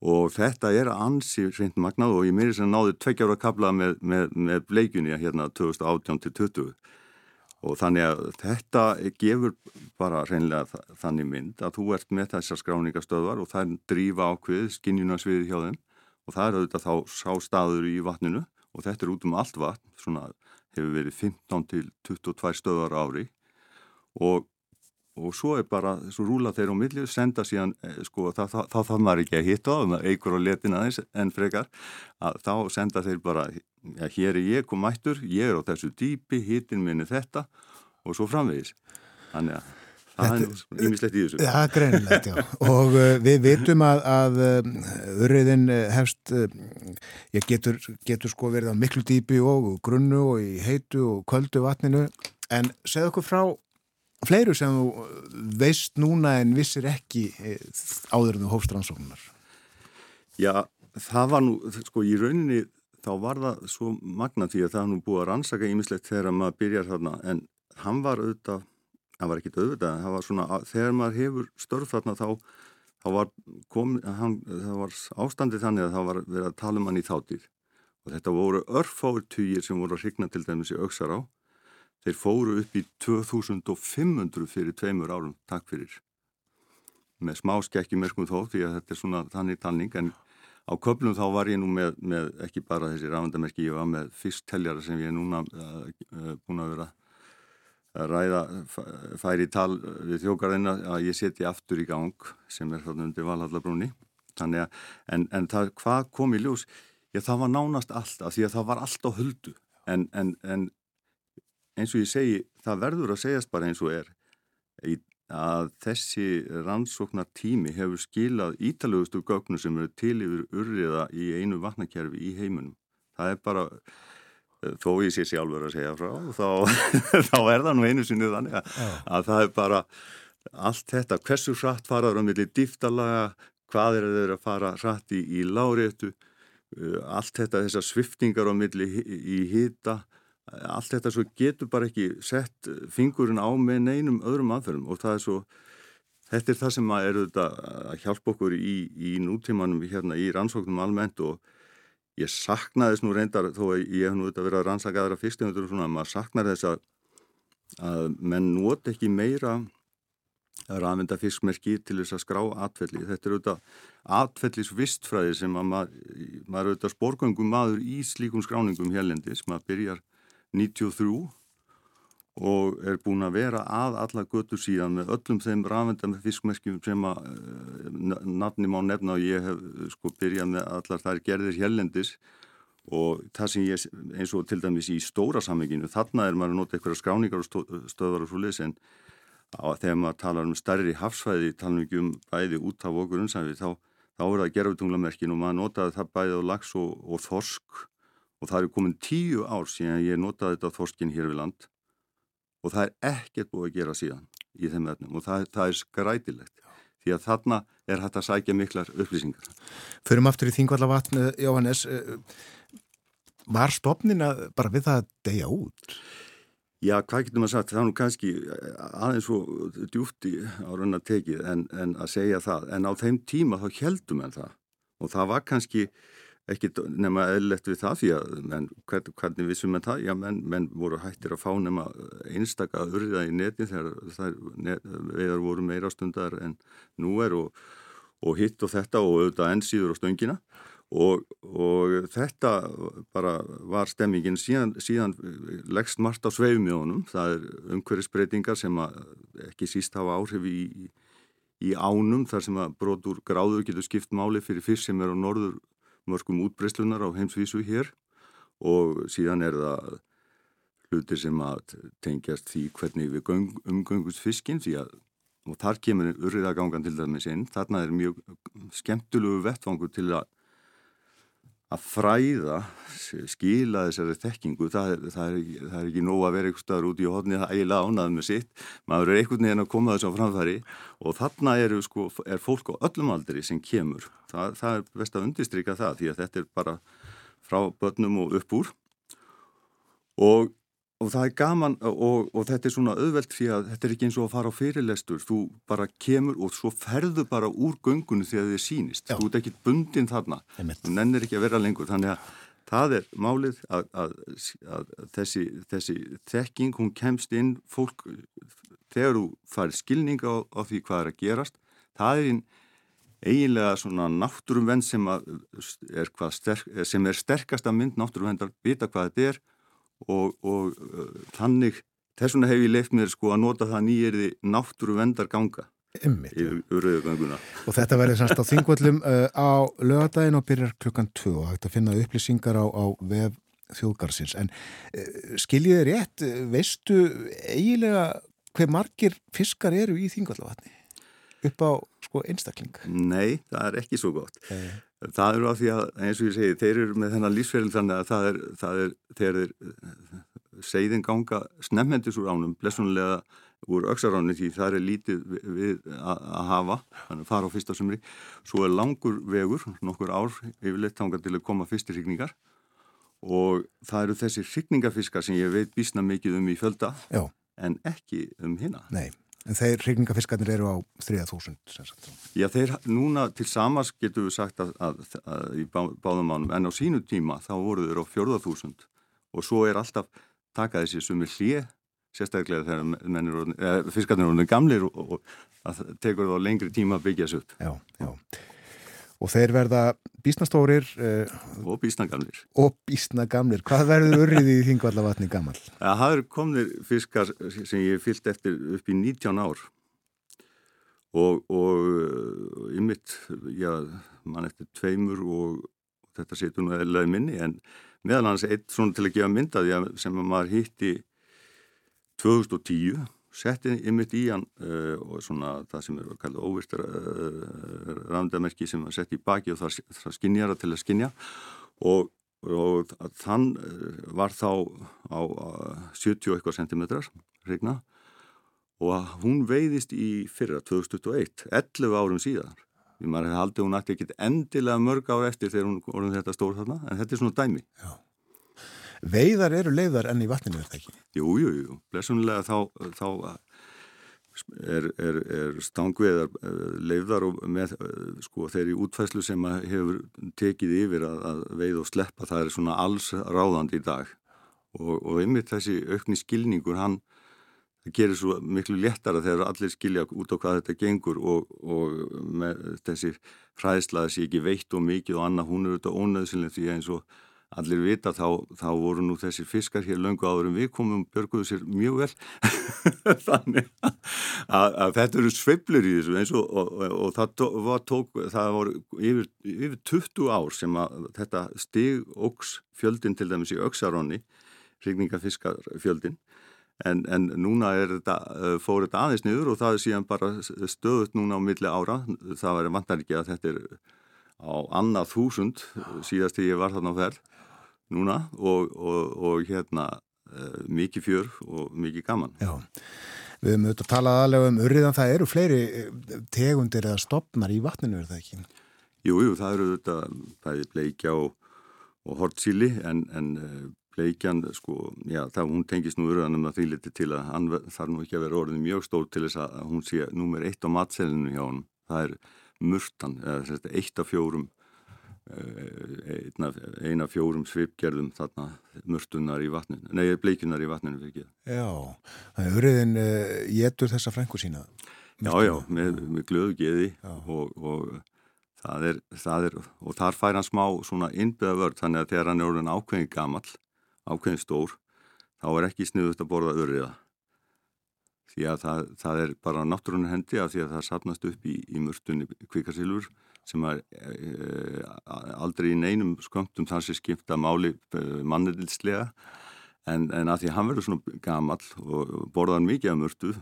Og þetta er ansi reynd magnað og ég meiri sem náði tveggjára kabla með, með, með bleikjunni hérna 2018-2020 og þannig að þetta gefur bara reynlega þannig mynd að þú ert með þessar skráningastöðvar og það er drífa ákveð skinnjunasviði hjá þeim. Og það er auðvitað þá sá staður í vatninu og þetta er út um allt vatn, svona hefur verið 15 til 22 stöðar ári. Og og svo er bara, svo rúla þeir á milli senda síðan, eh, sko, þá þarf maður ekki að hitta á, eigur á letin aðeins en frekar, að þá senda þeir bara, já, hér er ég kom mættur ég er á þessu dýpi, hitin minni þetta og svo framvegis. Þannig að það er ímislegt í þessu. Já, ja, greinilegt, já. Og uh, við vitum að, að uh, urriðin uh, hefst uh, ég getur, getur sko verið á miklu dýpi og grunnu og í heitu og köldu vatninu. En segð okkur frá fleiru sem þú veist núna en vissir ekki eh, áður en þú hófst rannsóknar? Já, það var nú, sko, í rauninni þá var það svo magna því að það nú búið að rannsaka ímislegt þegar maður byrjar þarna, en hann var auðvitað, hann var ekkit auðvitað, það var svona, þegar maður hefur störf þarna þá, þá var, kom, hann, það var ástandið þannig að það var verið að tala um hann í þáttíð og þetta voru örfáir týjir sem voru að hrigna til dæmis í auksar á Þeir fóru upp í 2500 fyrir tveimur árum, takk fyrir. Með smá skekki merkum þó því að þetta er svona þannig tanning en á köflum þá var ég nú með, með ekki bara þessi ráðandamerki, ég var með fyrst teljara sem ég er núna uh, uh, búin að vera ræða færi tal við þjókarðina að ég seti aftur í gang sem er þarna undir Valhallabrúni. Þannig að, en, en það, hvað kom í ljós? Já, það var nánast allt, af því að það var allt á höldu en, en, en eins og ég segi, það verður að segjast bara eins og er að þessi rannsóknar tími hefur skilað ítalugustu gögnu sem eru til yfir urriða í einu vatnakerfi í heiminum. Það er bara, þó ég sé sjálfur að segja frá, þá, [LAUGHS] þá er það nú einu sinni þannig að, að það er bara allt þetta, hversu hratt faraður á milli dýftalaga, hvað er þeir að fara hratt í, í láréttu, eh, allt þetta, þessar sviftingar á milli í hýta, allt þetta svo getur bara ekki sett fingurinn á með neinum öðrum aðferðum og það er svo þetta er það sem að er að hjálpa okkur í, í nútímanum hérna í rannsóknum almennt og ég saknaði þess nú reyndar þó að ég hef nú auðvitað verið að rannsaka aðra fyrstundur og svona, maður saknar þess að að menn not ekki meira að rafenda fiskmerki til þess að skrá atfelli. Þetta er auðvitað atfellis vistfræði sem að maður, maður auðvitað sporgöngum maður í slíkum skráningum hérlendis, maður byrjar 93 og er búin að vera að alla götu síðan með öllum þeim rafenda með fiskmerkjum sem að uh, nafni má nefna og ég hef sko byrjað með allar þær gerðir hérlendis og það sem ég eins og til dæmis í stóra sammenginu þarna er maður að nota eitthvað skráningar og stöðvar og svo leys en þegar maður talar um stærri hafsvæði talum ekki um bæði út af okkur umsæfi þá, þá er það gerðutunglamerkin og maður notaði það bæði á lags og, og þorsk og það er komin tíu ár síðan ég notaði þetta þorskin hér við land og það er ekkert búið að gera síðan í þeim verðnum og það, það er skrætilegt. Því að þarna er hægt að sækja miklar upplýsingar. Förum aftur í Þingvallavatn, eh, Jóhannes, eh, var stopnina bara við það að deyja út? Já, hvað getur maður sagt, það er nú kannski aðeins svo djúfti á raun að tekið en, en að segja það, en á þeim tíma þá heldum en það. Og það var kannski ekki nema eðlert við það því að menn, hvern, hvernig vissum við það? Já, menn, menn voru hættir að fá nema einstaka urða í neti þegar net, veðar voru meira stundar en nú er og, og hitt og þetta og auðvitað ennsýður og stöngina og, og þetta bara var stemmingin síðan, síðan leggst margt á sveifmjónum það er umhverfisbreytingar sem ekki síst hafa áhrif í, í ánum þar sem að brotur gráður getur skipt máli fyrir fyrst sem er á norður mörgum útbreyslunar á heimsvísu hér og síðan er það hlutir sem að tengjast því hvernig við umgöngust fiskinn því að og þar kemur urriðagangan til dæmis inn. Þarna er mjög skemmtilegu vettfangur til að að fræða, skila þessari þekkingu, það er, það er, það er ekki nóg að vera einhver staður út í hodni það eiginlega ánað með sitt, maður er einhvern veginn að koma þess á framfæri og þarna er, sko, er fólk á öllum aldri sem kemur, það, það er best að undistrykja það því að þetta er bara frá börnum og upp úr. Og og það er gaman og, og þetta er svona auðvelt því að þetta er ekki eins og að fara á fyrirlestur. Þú bara kemur og svo ferðu bara úr göngunni þegar þið sínist Já. þú ert ekki bundin þarna. Þú nennir ekki að vera lengur. Þannig að það er málið að, að, að þessi, þessi þekking hún kemst inn. Fólk þegar þú farir skilning á, á því hvað er að gerast það er einn eiginlega svona náttúrumvenn sem er, sterk, sem er sterkasta mynd náttúrumvendar vita hvað þetta er og, og uh, þannig þess vegna hef ég leift mér sko að nota það nýjirði náttúru vendar ganga Einmitt. í uröðuganguna. Og þetta verður semst á þingvöllum uh, [LAUGHS] á lögadaginn og byrjar klukkan 2 og hægt að finna upplýsingar á, á vef þjóðgarsins. En uh, skiljið þið rétt, veistu eiginlega hver margir fiskar eru í þingvallavatni upp á sko einstakling? Nei, það er ekki svo gott. Nei. Það eru af því að, eins og ég segi, þeir eru með þennan lífsferðil þannig að það er, það er þeir segðin ganga snemmendis úr ánum, blessunlega úr öksaránu því það er lítið við, að hafa, þannig að fara á fyrsta sumri. Svo er langur vegur, nokkur ár yfirleitt tanga til að koma fyrstir hrigningar og það eru þessi hrigningafiskar sem ég veit bísna mikið um í fjölda Já, en ekki um hina. nei. En þeir hryggningafiskarnir eru á 3000 sem sagt. Já, þeir núna til samars getum við sagt að, að, að í bá, báðum mánum en á sínu tíma þá voru þeir á fjörðarþúsund og svo er alltaf taka þessi sumir hlið sérstaklega þegar eh, fiskarnir eru gamlir og, og það tekur þá lengri tíma að byggja þessu upp Já, já. Og þeir verða bísnastórir uh, og býsna gamlir. og bísna gamlir. Hvað verður urrið í þingvallavatni gammal? Það hafður komnir fiskar sem ég fyllt eftir upp í 19 ár og, og í mitt, já, mann eftir tveimur og þetta setur nú eðlaði minni en meðal hans eitt svona til að gefa myndaði sem maður hitti 2010 setti ymmit í hann uh, og svona það sem er að kalla óvist uh, rafndamerki sem var sett í baki og það, það skinjara til að skinja og, og þann uh, var þá á 70 eitthvað centimetrar regna og hún veiðist í fyrra 2021, 11 árum síðan því maður hefði haldið hún ætti ekkit endilega mörg ár eftir þegar hún voruð þetta stór þarna en þetta er svona dæmi Veiðar eru leiðar enn í vatninu, er það ekki? Jú, jú, jú, blessunlega þá, þá er, er, er stangveðar leiðar og með sko þeir í útfæslu sem hefur tekið yfir að, að veið og sleppa það er svona alls ráðandi í dag og, og einmitt þessi aukni skilningur hann það gerir svo miklu léttara þegar allir skilja út á hvað þetta gengur og, og með þessi fræðslaði sé ekki veitt og mikið og annað hún er auðvitað ónöðsynlega því eins og allir vita þá, þá voru nú þessir fiskar hér löngu áður en við komum björguðu sér mjög vel. [LAUGHS] Þannig að, að þetta eru sveiflur í þessu eins og, og, og, og það var tók það voru yfir, yfir 20 ár sem að þetta stig óks fjöldin til dæmis í auksarónni hrigningafiskafjöldin en, en núna þetta, fór þetta aðeins niður og það er síðan bara stöðut núna á milli ára. Það var vantar ekki að þetta er á annað þúsund síðast þegar ég var þarna á ferð núna og, og, og hérna uh, mikið fjör og mikið gaman. Já, við höfum auðvitað talað aðlega um urriðan, það eru fleiri tegundir eða stopnar í vatninu, er það ekki? Jú, jú, það eru auðvitað bæði bleikja og, og hortsíli en, en bleikjan, sko, já, það hún tengist nú urriðanum að því liti til að hann þarf nú ekki að vera orðin mjög stór til þess að hún sé nummer eitt á matselinu hjá hann. Það er murtan, eða eitt af fjórum eina fjórum svipgerðum þarna mörtunar í vatninu, nei bleikunar í vatninu fyrir ekki. Já, þannig að urriðin uh, getur þessa frængu sína. Já, já, með, með glöðu geði og, og það er, það er, og þar fær hann smá svona innbyða vörð, þannig að þegar hann er orðin ákveðin gamall, ákveðin stór, þá er ekki sniðust að borða urriða. Því að það, það er bara náttúrunar hendi af því að það sapnast upp í, í mörtunni kvikarsilfur sem er e, aldrei í neinum skömmtum þar sem skipta máli e, mannilslega en, en að því hann verður svona gamall og borðar mikið af mörtu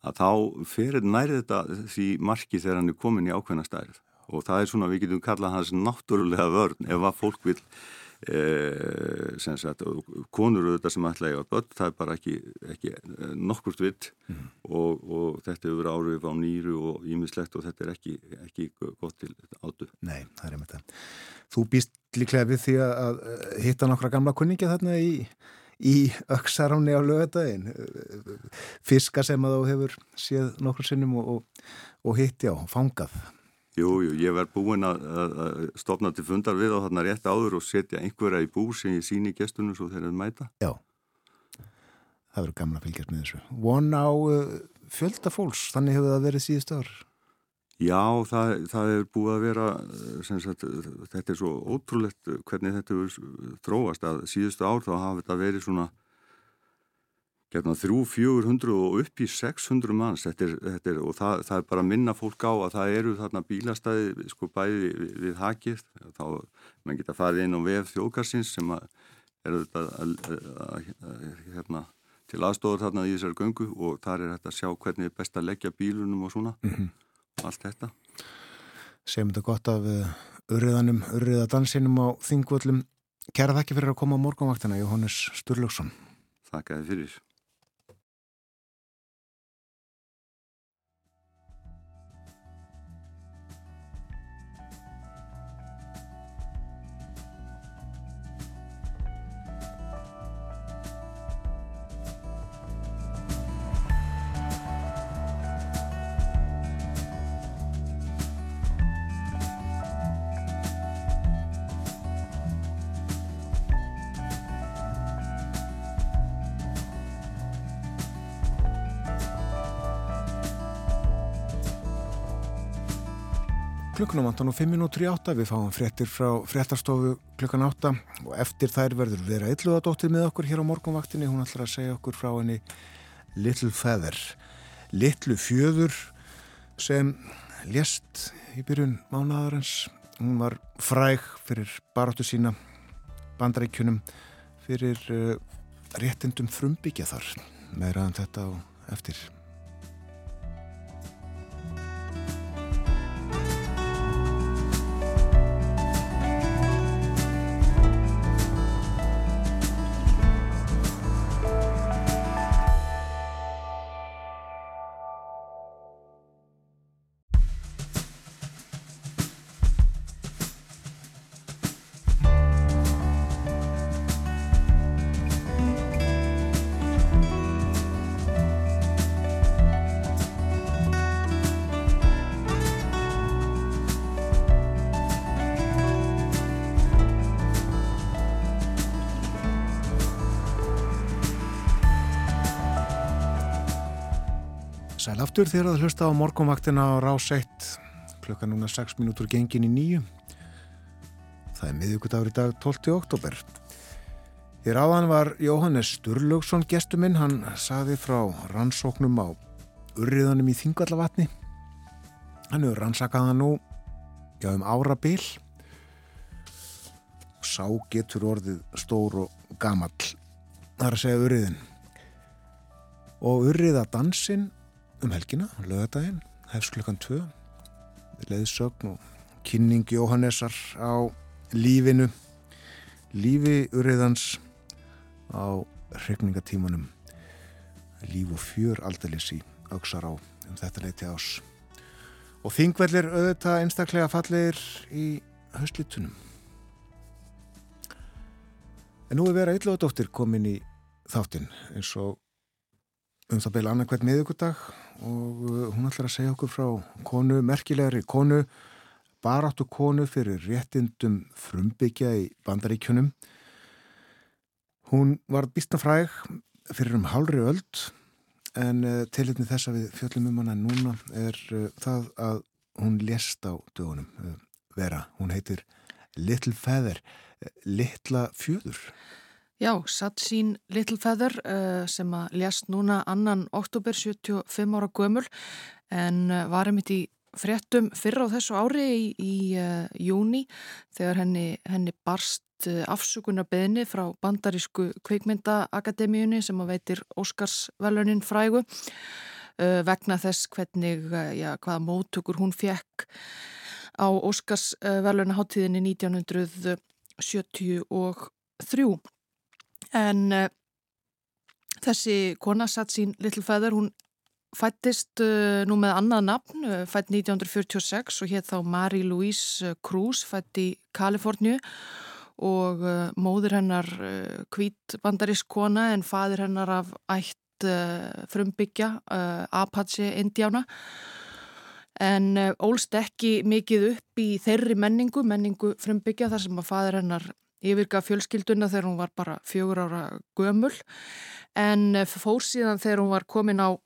að þá ferir nærið þetta því marki þegar hann er komin í ákveðna stærð. Og það er svona við getum kallað hans náttúrulega vörn ef að fólk vil sagt, konur auðvitað sem ætla að eiga börn, það er bara ekki, ekki nokkurt vitt mm. og, og þetta hefur árið á nýru og ímislegt og þetta er ekki, ekki gott til átu. Nei, það er einmitt það. Þú býst líklega við því að hitta nokkra gamla kunningja þarna í, í öksaráni á lögadaginn fiska sem að þú hefur séð nokkur sinnum og, og, og hitti á, fangað. Jú, jú, ég verð búinn að, að stopna til fundar við á þarna rétt áður og setja einhverja í bú sem ég síni gestunum svo þeir eru mæta. Já, það verður gaman að fylgjast með þessu. Von á uh, fjölda fólks, þannig hefur það verið síðust ár? Já, það, það hefur búið að vera, sagt, þetta er svo ótrúlegt hvernig þetta hefur þróast að síðustu ár þá hafa þetta verið svona Gerna þrjú, fjögur hundru og upp í 600 manns. Þetta er, þetta er, og það, það er bara að minna fólk á að það eru þarna bílastæði sko bæði við, við hakið. Þá mann geta farið inn á vef þjóðkarsins sem að eru þetta hérna, til aðstofur þarna í þessari göngu og þar er þetta að sjá hvernig er best að leggja bílunum og svona. Mm -hmm. allt þetta. Segjum þetta gott af urriðanum, urriðadansinum á þingvöllum. Kæra þakki fyrir að koma á morgunvaktina Jóhannes Sturlöksson Þakkaði fyrir klukkunum vantan og 5 minútur í átta. Við fáum fréttir frá fréttarstofu klukkan átta og eftir þær verður vera illuðadóttir með okkur hér á morgunvaktinni. Hún ætlar að segja okkur frá henni Little Feather. Little Fjöður sem lést í byrjun mánadarins hún var fræg fyrir baróttu sína bandaríkjunum fyrir uh, réttindum frumbyggja þar. Meðraðan þetta á eftir aftur þér að hlusta á morgunvaktina á rás 1 klukka núna 6 minútur gengin í nýju það er miðugudagur í dag 12. oktober Hér áðan var Jóhannes Sturlaugsson gestuminn, hann saði frá rannsóknum á urriðanum í Þingallavatni hann hefur rannsakaða nú já um ára bil og sá getur orðið stór og gamall það er að segja urriðin og urriðadansin um helgina, lögadaginn, hefst klukkan 2 leðsögn og kynning Jóhannessar á lífinu. Lífi urriðans á regningatímanum líf og fjör aldeilis í auksar á um þetta leiti ás og þingvellir auðvitað einstaklega fallir í höstlitunum en nú er vera ylluðadóttir komin í þáttinn eins og um það beila annarkvært miðugudag og uh, hún ætlar að segja okkur frá konu, merkilegri konu, baráttu konu fyrir réttindum frumbyggja í bandaríkjunum. Hún var býstnafræg fyrir um hálri öld en uh, tilitni þess að við fjöllum um hana núna er uh, það að hún lést á dögunum vera. Hún heitir Little Feather, Littla fjöður. Já, Satsín Littlefeather uh, sem að lést núna annan oktober 75 ára gömul en uh, var einmitt í fréttum fyrra á þessu ári í, í uh, júni þegar henni, henni barst afsökunar beðni frá bandarísku kveikmyndaakademíunni sem að veitir Óskarsvelunin frægu vegna þess hvernig, já, hvaða móttökur hún fekk á Óskarsvelunaháttíðinni 1973 en uh, þessi kona satt sín Little Feather, hún fættist uh, nú með annað nafn, uh, fætt 1946 og hér þá Mary Louise Cruz, fætt í Kaliforníu. Og móður hennar hvít bandarísk kona en fadir hennar af ætt frumbyggja Apache Indiána en ólst ekki mikið upp í þeirri menningu, menningu frumbyggja þar sem að fadir hennar yfirga fjölskylduna þegar hún var bara fjögur ára gömul. En fór síðan þegar hún var komin á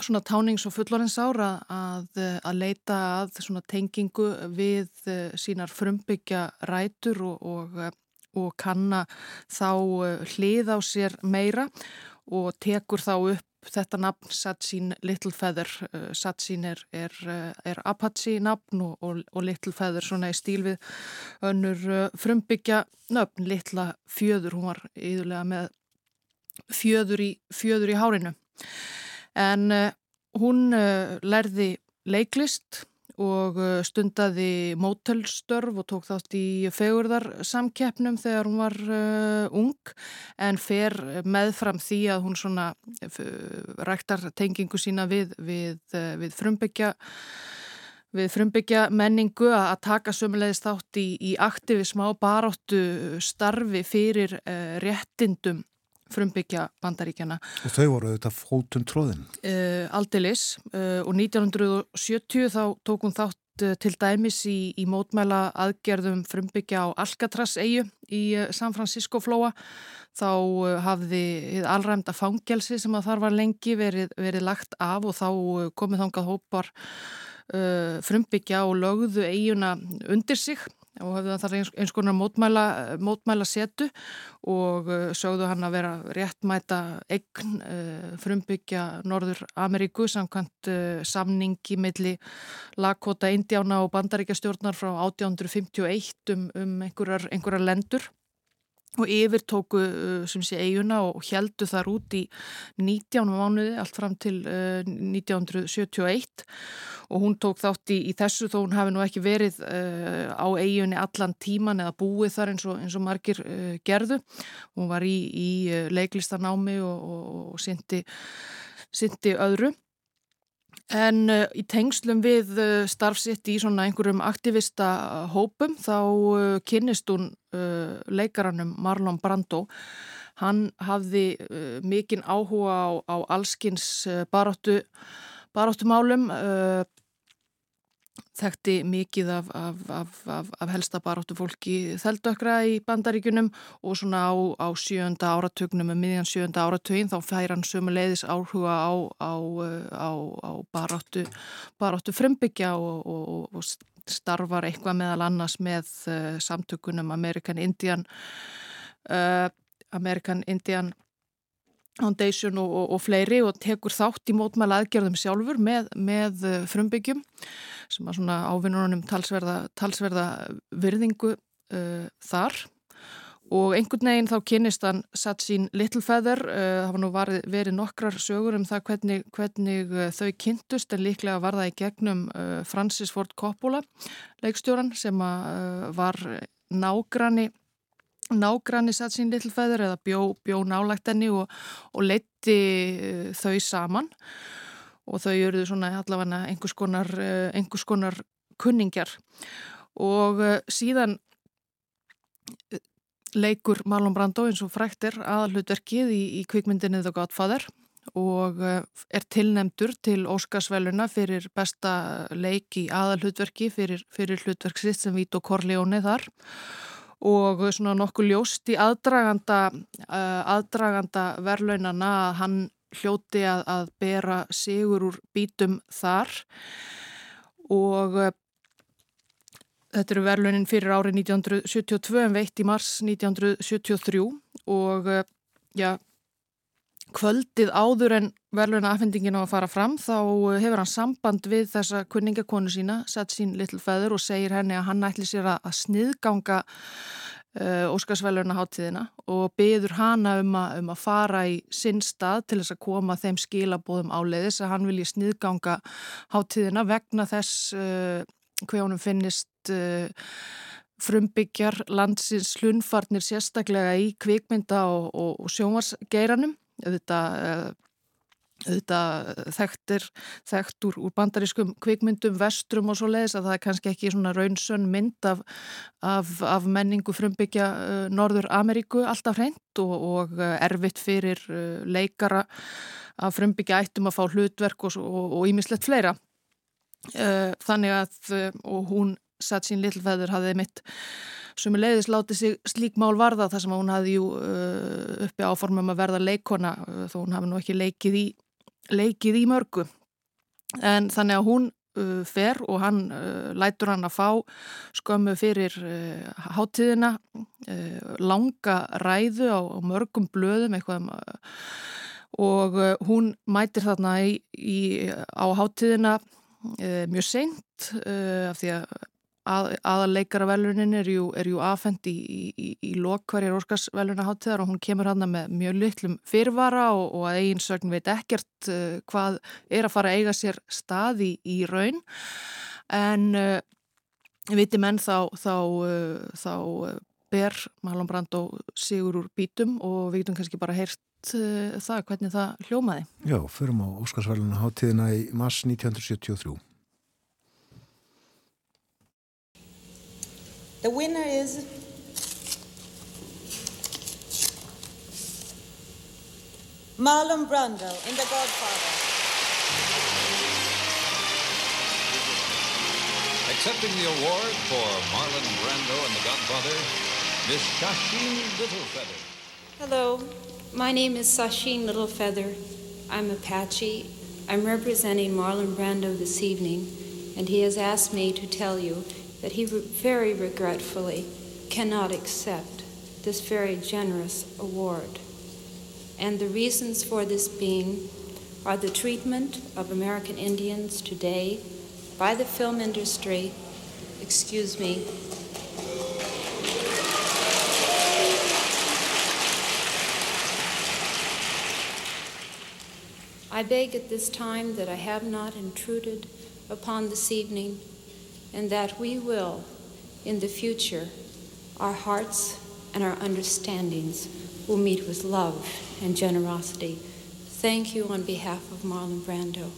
svona tánings- og fullorins ára að, að leita að svona tengingu við eh, sínar frumbyggja rætur og, og, og kanna þá eh, hlið á sér meira og tekur þá upp þetta nafn Satsin Little Feather uh, Satsin er, er, uh, er Apache nafn og, og, og Little Feather svona í stíl við önnur uh, frumbyggja nöfn, Little Fjöður hún var yðurlega með fjöður í, fjöður í hárinu. En hún lærði leiklist og uh, stundaði mótelstörf og tók þátt í fegurðarsamkeppnum þegar hún var uh, ung en fer meðfram því að hún svona ræktar tengingu sína við, við, uh, við frumbyggja við frumbyggja menningu að taka sömulegist þátt í, í aktivism á baráttu starfi fyrir réttindum frumbyggja bandaríkjana. Og þau voru þetta fótum tróðin? Uh, Aldilis uh, og 1970 þá tók hún þátt uh, til dæmis í, í mótmæla aðgerðum frumbyggja á Alcatraz eigu í San Francisco flóa. Þá hafði allræmda fangelsi sem að þar var lengi verið, verið lagt af og þá komið þangað hópar frumbyggja og lögðu eiguna undir sig og hafði það eins, eins konar mótmæla, mótmæla setu og uh, sögðu hann að vera réttmæta eign uh, frumbyggja Norður Ameríku samkvæmt uh, samningi milli Lakota, Indiána og Bandaríkjastjórnar frá 1851 um, um einhverjar, einhverjar lendur og yfir tóku uh, sem sé eiguna og heldu þar út í 19 mánuði allt fram til uh, 1971 og hún tók þátt í, í þessu þó hún hafi nú ekki verið uh, á eigunni allan tíman eða búið þar eins og, eins og margir uh, gerðu. Hún var í, í uh, leiklistanámi og, og, og syndi öðru. En uh, í tengslum við uh, starfsitt í svona einhverjum aktivista hópum þá uh, kynnist hún leikaranum Marlon Brando. Hann hafði mikinn áhuga á, á allskins baráttu, baráttumálum þekkti mikið af, af, af, af helsta baráttu fólki þeldökra í bandaríkunum og svona á, á sjönda áratögnum með miðjan sjönda áratögin þá fær hann sömu leiðis áhuga á, á, á baráttu, baráttu frumbyggja og, og, og starfar eitthvað meðal annars með uh, samtökunum American Indian uh, American Indian Foundation og, og, og fleiri og tekur þátt í mótmæla aðgerðum sjálfur með, með uh, frumbyggjum sem að svona ávinnunum talsverða, talsverða virðingu uh, þar. Og einhvern veginn þá kynist hann satt sín Littlefeather, uh, það var nú varið, verið nokkrar sögur um það hvernig, hvernig uh, þau kynntust en líklega var það í gegnum uh, Francis Ford Coppola leikstjóran sem að uh, var nágrani nágranni satt sín Littlefeather eða bjó, bjó nálagt henni og, og leitti þau saman. Og þau eruðu svona allavega einhvers konar, eh, einhvers konar kunningjar. Og eh, síðan eh, leikur Marlon Brando eins og fræktir aðalhutverkið í, í kvikmyndinni The Godfather. Og er tilnemdur til Óskarsvæluna fyrir besta leik í aðalhutverki fyrir, fyrir hlutverksitt sem Vito Corleone þar og svona nokkuð ljóst í aðdraganda, aðdraganda verlaunana að hann hljóti að, að bera sigur úr bítum þar. Og uh, þetta eru verðlunin fyrir árið 1972 en veitt í mars 1973 og já, kvöldið áður en verðluna afhendingin á að fara fram þá hefur hann samband við þessa kunningakonu sína, sett sín Little Feather og segir henni að hann ætli sér að sniðganga uh, Óskarsvælurna háttíðina og byður hana um, a, um að fara í sinn stað til þess að koma þeim skilabóðum áleiðis að hann vilji sniðganga háttíðina vegna þess uh, hver honum finnist uh, frumbyggjar landsins hlunfarnir sérstaklega í kvikmynda og, og, og sjómasgeiranum þetta auðvitað þekktir þekkt úr, úr bandarískum kvikmyndum, vestrum og svo leiðis að það er kannski ekki svona raunsönn mynd af, af, af menningu frumbyggja uh, Norður Ameríku alltaf hreint og, og erfitt fyrir uh, leikara að frumbyggja ættum að fá hlutverk og ímislegt fleira. Uh, þannig að hún satt sín litlfæður hafið mitt sem leiðis látið sig slík mál varða þar sem hún hafði jú uh, uppi áformum að verða leikona þó hún hafi nú ekki leikið í leikið í mörgu. En þannig að hún uh, fer og hann lætur hann að fá skömmu fyrir háttíðina langa ræðu á, á mörgum blöðum eitthvað um, og hún mætir þarna í, í, á háttíðina mjög seint af því að að, aðaleikaravelunin er jú, jú afhend í, í, í lokkverjar Óskarsveluna háttíðar og hún kemur hann með mjög litlum fyrvara og, og að eigin sögn veit ekkert uh, hvað er að fara að eiga sér staði í raun en uh, viti menn þá, þá, uh, þá ber Marlon Brando sigur úr bítum og við getum kannski bara heyrt það hvernig það hljómaði. Já, förum á Óskarsvæluna háttíðina í mars 1973. The winner is Marlon Brando in The Godfather. Accepting the award for Marlon Brando and The Godfather, Miss Shasheen Littlefeather. Hello, my name is Sasheen Littlefeather. I'm Apache. I'm representing Marlon Brando this evening, and he has asked me to tell you that he very regretfully cannot accept this very generous award. And the reasons for this being are the treatment of American Indians today by the film industry, excuse me, I beg at this time that I have not intruded upon this evening and that we will, in the future, our hearts and our understandings will meet with love and generosity. Thank you on behalf of Marlon Brando.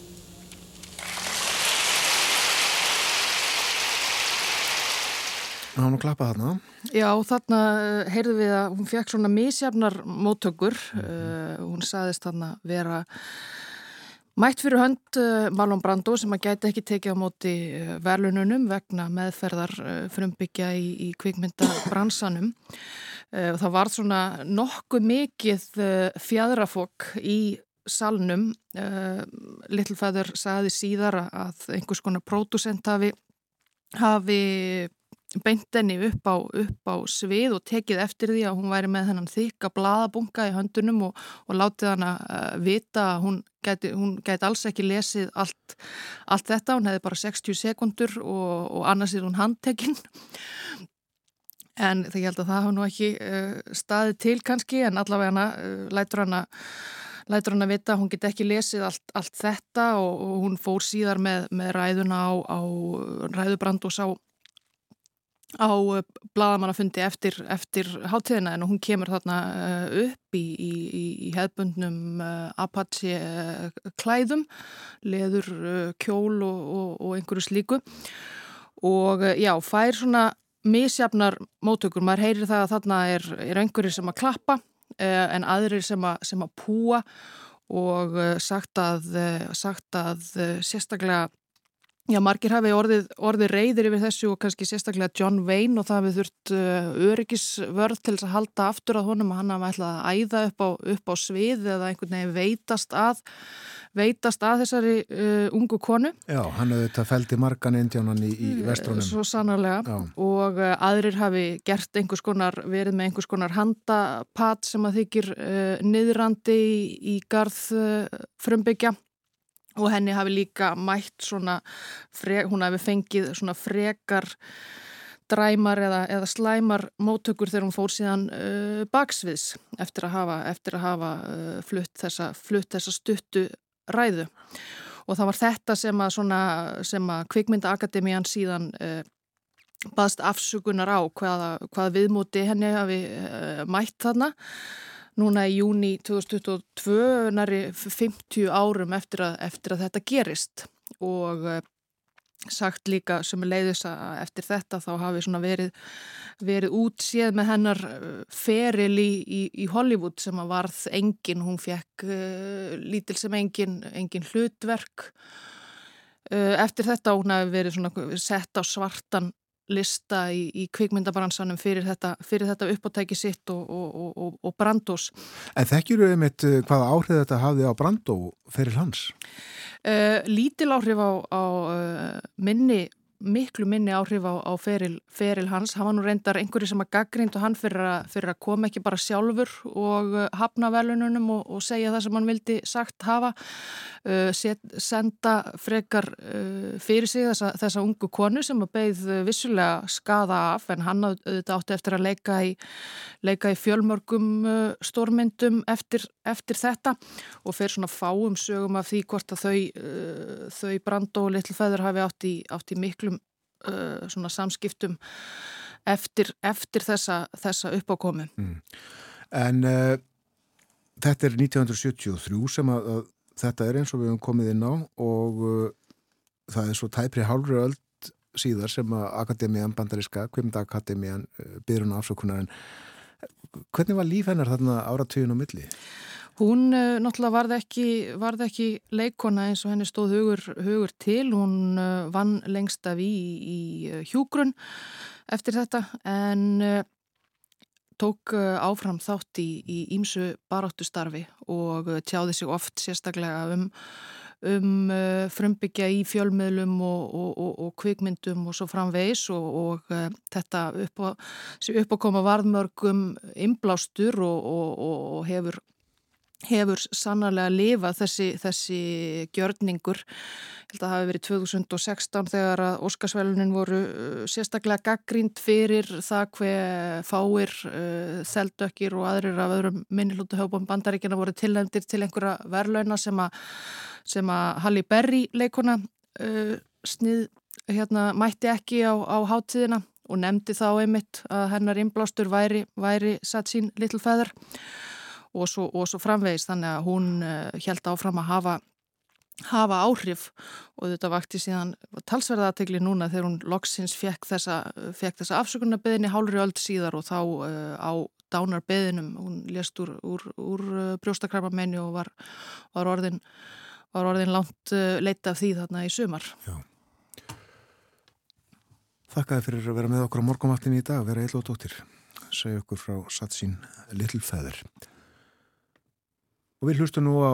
Það var nú klappað þarna. Já, þarna uh, heyrðu við að hún fekk svona misjafnar móttökur. Mm -hmm. uh, hún saðist þarna vera mætt fyrir hönd uh, Marlon Brando sem að gæti ekki tekið á móti uh, verlununum vegna meðferðar uh, frumbyggja í, í kvikmyndabransanum. Það var svona nokkuð mikið fjadrafokk í salnum. Littlefæður saði síðar að einhvers konar pródusent hafi, hafi beintenni upp á, upp á svið og tekið eftir því að hún væri með hennan þykka bladabunga í höndunum og, og látið hann að uh, vita að hún gæti, hún gæti alls ekki lesið allt, allt þetta, hún hefði bara 60 sekundur og, og annars er hún handtekinn en það ég held að það hafa nú ekki uh, staðið til kannski en allavega hana uh, lætur hana lætur hann að vita að hún get ekki lesið allt, allt þetta og, og hún fór síðar með, með ræðuna á, á ræðubrand og sá á eh, bladamannafundi eftir, eftir hátíðina en hún kemur þarna uh, upp í, í, í hefbundnum uh, Apache uh, klæðum, leður kjól og, og, og einhverju slíku. Og já, fær svona misjafnar mótökur, maður heyrir það að þarna er, er einhverjir sem að klappa en aðrir sem að, sem að púa og sagt að, sagt að sérstaklega Já, margir hafi orðið, orðið reyðir yfir þessu og kannski sérstaklega John Wayne og það hafi þurft uh, öryggisvörð til þess að halda aftur að honum og hann hafi ætlað að æða upp á, upp á svið eða einhvern veginn veitast að, veitast að þessari uh, ungu konu. Já, hann hefði þetta fældi margan indjánan í, í mm, vestrónum. Svo sannarlega Já. og uh, aðrir hafi gert einhvers konar, verið með einhvers konar handapat sem að þykir uh, niðrandi í, í garð uh, frumbyggja og henni hafi líka mætt svona, hún hafi fengið svona frekar dræmar eða, eða slæmar móttökur þegar hún fór síðan uh, baksviðs eftir að hafa, eftir að hafa uh, flutt, þessa, flutt þessa stuttu ræðu. Og það var þetta sem að, svona, sem að kvikmyndaakademían síðan uh, baðst afsugunar á hvaða, hvaða viðmóti henni hafi uh, mætt þarna núna í júni 2022 næri 50 árum eftir að, eftir að þetta gerist. Og eh, sagt líka sem leiðis að eftir þetta þá hafi verið, verið útséð með hennar eh, feril í, í, í Hollywood sem að varð engin, hún fekk uh, lítil sem engin, engin hlutverk. Uh, eftir þetta hún hafi verið sett á svartan lista í, í kvikmyndabransanum fyrir þetta, fyrir þetta uppáttæki sitt og, og, og, og Brandós. En þekkjuru einmitt eh, hvaða áhrif þetta hafði á Brandó fyrir hans? Uh, lítil áhrif á, á uh, minni miklu minni áhrif á, á feril, feril hans. Hann var nú reyndar einhverju sem að gaggrind og hann fyrir að, fyrir að koma ekki bara sjálfur og uh, hafna velununum og, og segja það sem hann vildi sagt hafa. Uh, set, senda frekar uh, fyrir sig þessa, þessa ungu konu sem að beigð vissulega skada af en hann auðvitað átti eftir að leika í, leika í fjölmörgum uh, stórmyndum eftir, eftir þetta og fer svona fáum sögum af því hvort að þau, uh, þau brand og litlu feður hafi átt í, átt í miklum uh, svona samskiptum eftir, eftir þessa, þessa uppákomu. Mm. En uh, þetta er 1973 sem að, að þetta er eins og við hefum komið inn á og uh, það er svo tæpri hálfri öll síðar sem að Akademiðan bandariska, Kvimdakademiðan uh, byrjun afsökunar en hvernig var líf hennar þarna áratugin á milli? Hún uh, náttúrulega varði ekki, varð ekki leikona eins og henni stóð hugur, hugur til. Hún uh, vann lengst af í, í uh, hjúgrunn eftir þetta en tók áfram þátt í ímsu baráttu starfi og tjáði sig oft sérstaklega um, um frumbyggja í fjölmiðlum og, og, og, og kvikmyndum og svo framvegs og þetta upp á koma varðmörgum inblástur og hefur hefur sannarlega lifað þessi, þessi gjörningur. Ég held að það hafi verið 2016 þegar að Óskarsvælunin voru uh, sérstaklega gaggrínt fyrir það hver fáir, uh, þeldökkir og aðrir af öðrum minnilútu höfbom bandaríkina voru tilhendir til einhverja verlauna sem að, sem að Halli Berry leikona uh, snið hérna, mætti ekki á, á háttíðina og nefndi þá einmitt að hennar inblástur væri, væri satt sín feather og svo, og svo framvegis þannig að hún held eh, áfram að hafa, hafa áhrif og þetta vakti síðan talsverðaðategli núna þegar hún loksins fekk þessa, þessa afsökunarbeðinni hálfri öll síðar og þá uh, á dánarbeðinum, hún lést úr, úr, úr eh, brjóstakrafamenni og var, var orðin, var orðin langt uh, leita af því þarna í sumar. Já. Þakkaði fyrir að vera með okkur á morgumattin í dag, vera eil og dóttir. Segja okkur frá Satsín Little Feather. Og við hlustum nú á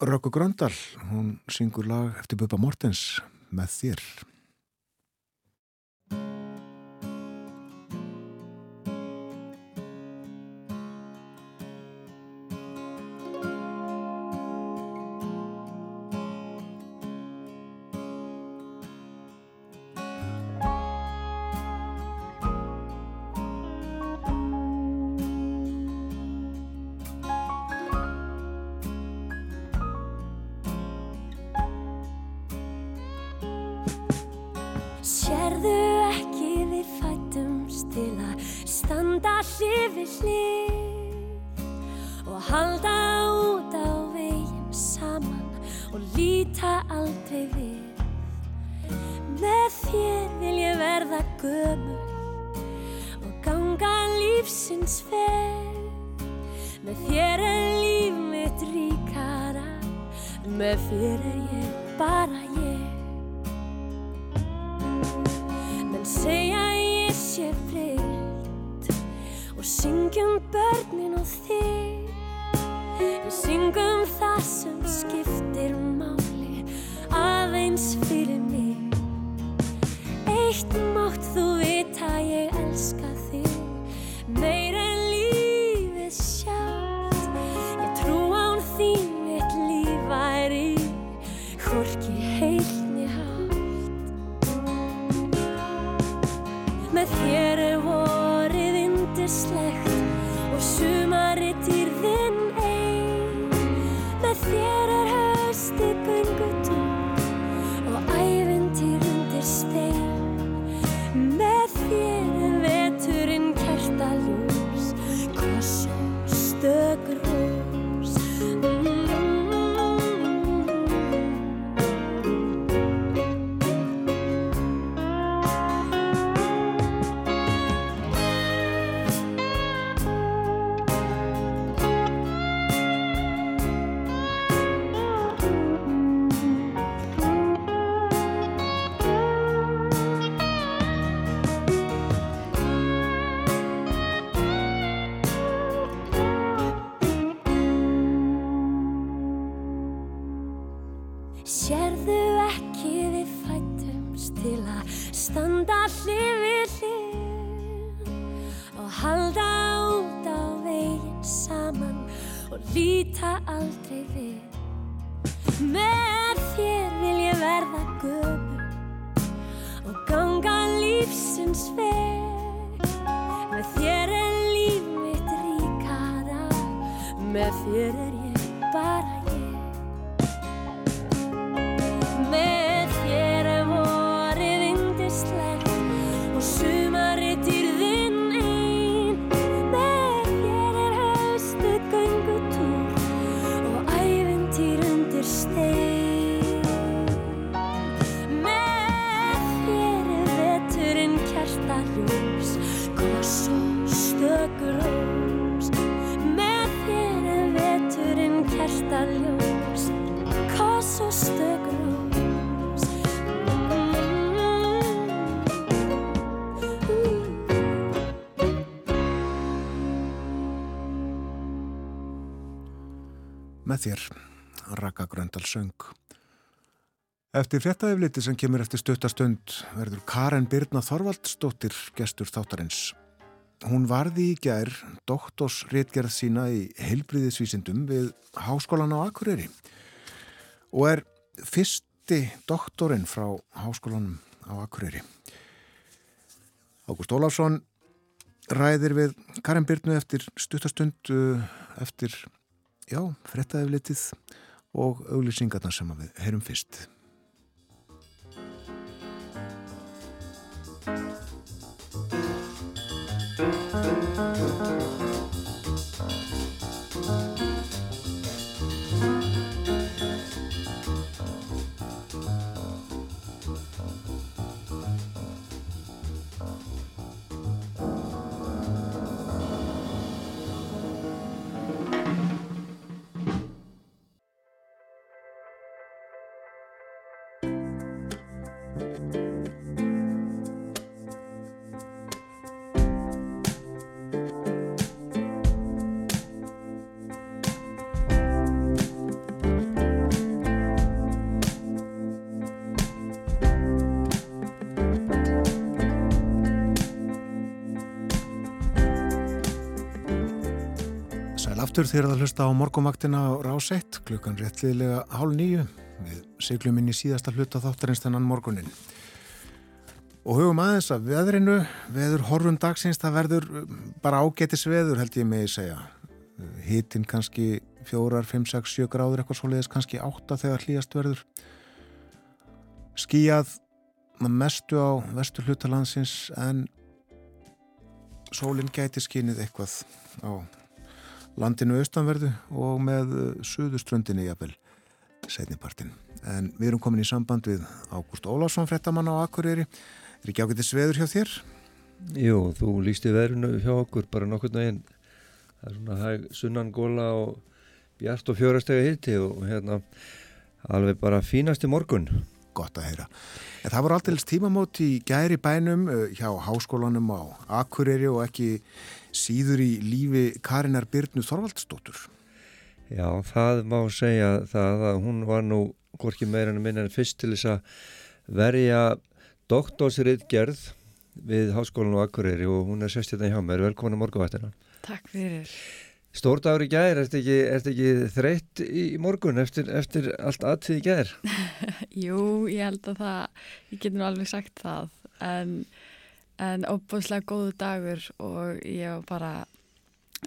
Rökku Gröndal, hún syngur lag eftir Bubba Mortens með þér. Vishli, Vishli. Þér, Raka Gröndal söng. Eftir fréttaðifliti sem kemur eftir stuttastönd verður Karen Birna Þorvaldsdóttir gestur þáttarins. Hún varði í gær doktorsritgerð sína í heilbriðisvísindum við Háskólan á Akureyri og er fyrsti doktorinn frá Háskólanum á Akureyri. Ágúst Ólafsson ræðir við Karen Birnu eftir stuttastönd uh, eftir Já, frettaðiflitið og auglýsingarna sem við heyrum fyrst. Aftur þegar það hlusta á morgumvaktina á rás 1 klukkan réttliðlega hálf nýju við seglum inn í síðasta hluta þáttarins þennan morgunin. Og hugum aðeins að veðrinu, veður horfum dagsins, það verður um, bara ágetis veður held ég með að segja. Hittin kannski fjórar, fimm, sex, sjö gráður eitthvað svoleiðis, kannski átta þegar hlýjast verður. Skíjað mestu á vestur hlutalandsins en sólinn gæti skynið eitthvað á landinu austanverðu og með suðuströndinni jafnvel setnipartin. En við erum komin í samband við Ágúst Ólásson, frettamann á Akureyri. Er ekki ágætið sveður hjá þér? Jú, þú lísti veðrunu hjá okkur bara nokkur neginn. Það er svona hæg sunnan góla og bjart og fjórastega hitti og hérna alveg bara fínasti morgun. Gott að heyra. En það voru alltaf tímamót í gæri bænum uh, hjá háskólanum á Akureyri og ekki síður í lífi Karinar Byrnu Þorvaldsdóttur. Já, það má segja það að hún var nú hvorki meira en minna en fyrst til þess að verja doktorsriðgerð við Háskólan og Akureyri og hún er sérstjættan hjá mér. Velkomin að morgunvættina. Takk fyrir. Stór dagur í gær, ertu ekki, ert ekki þreytt í morgun eftir, eftir allt aðtíð í gær? [LAUGHS] Jú, ég held að það, ég get nú alveg sagt það, en, en óbúslega góðu dagur og ég var bara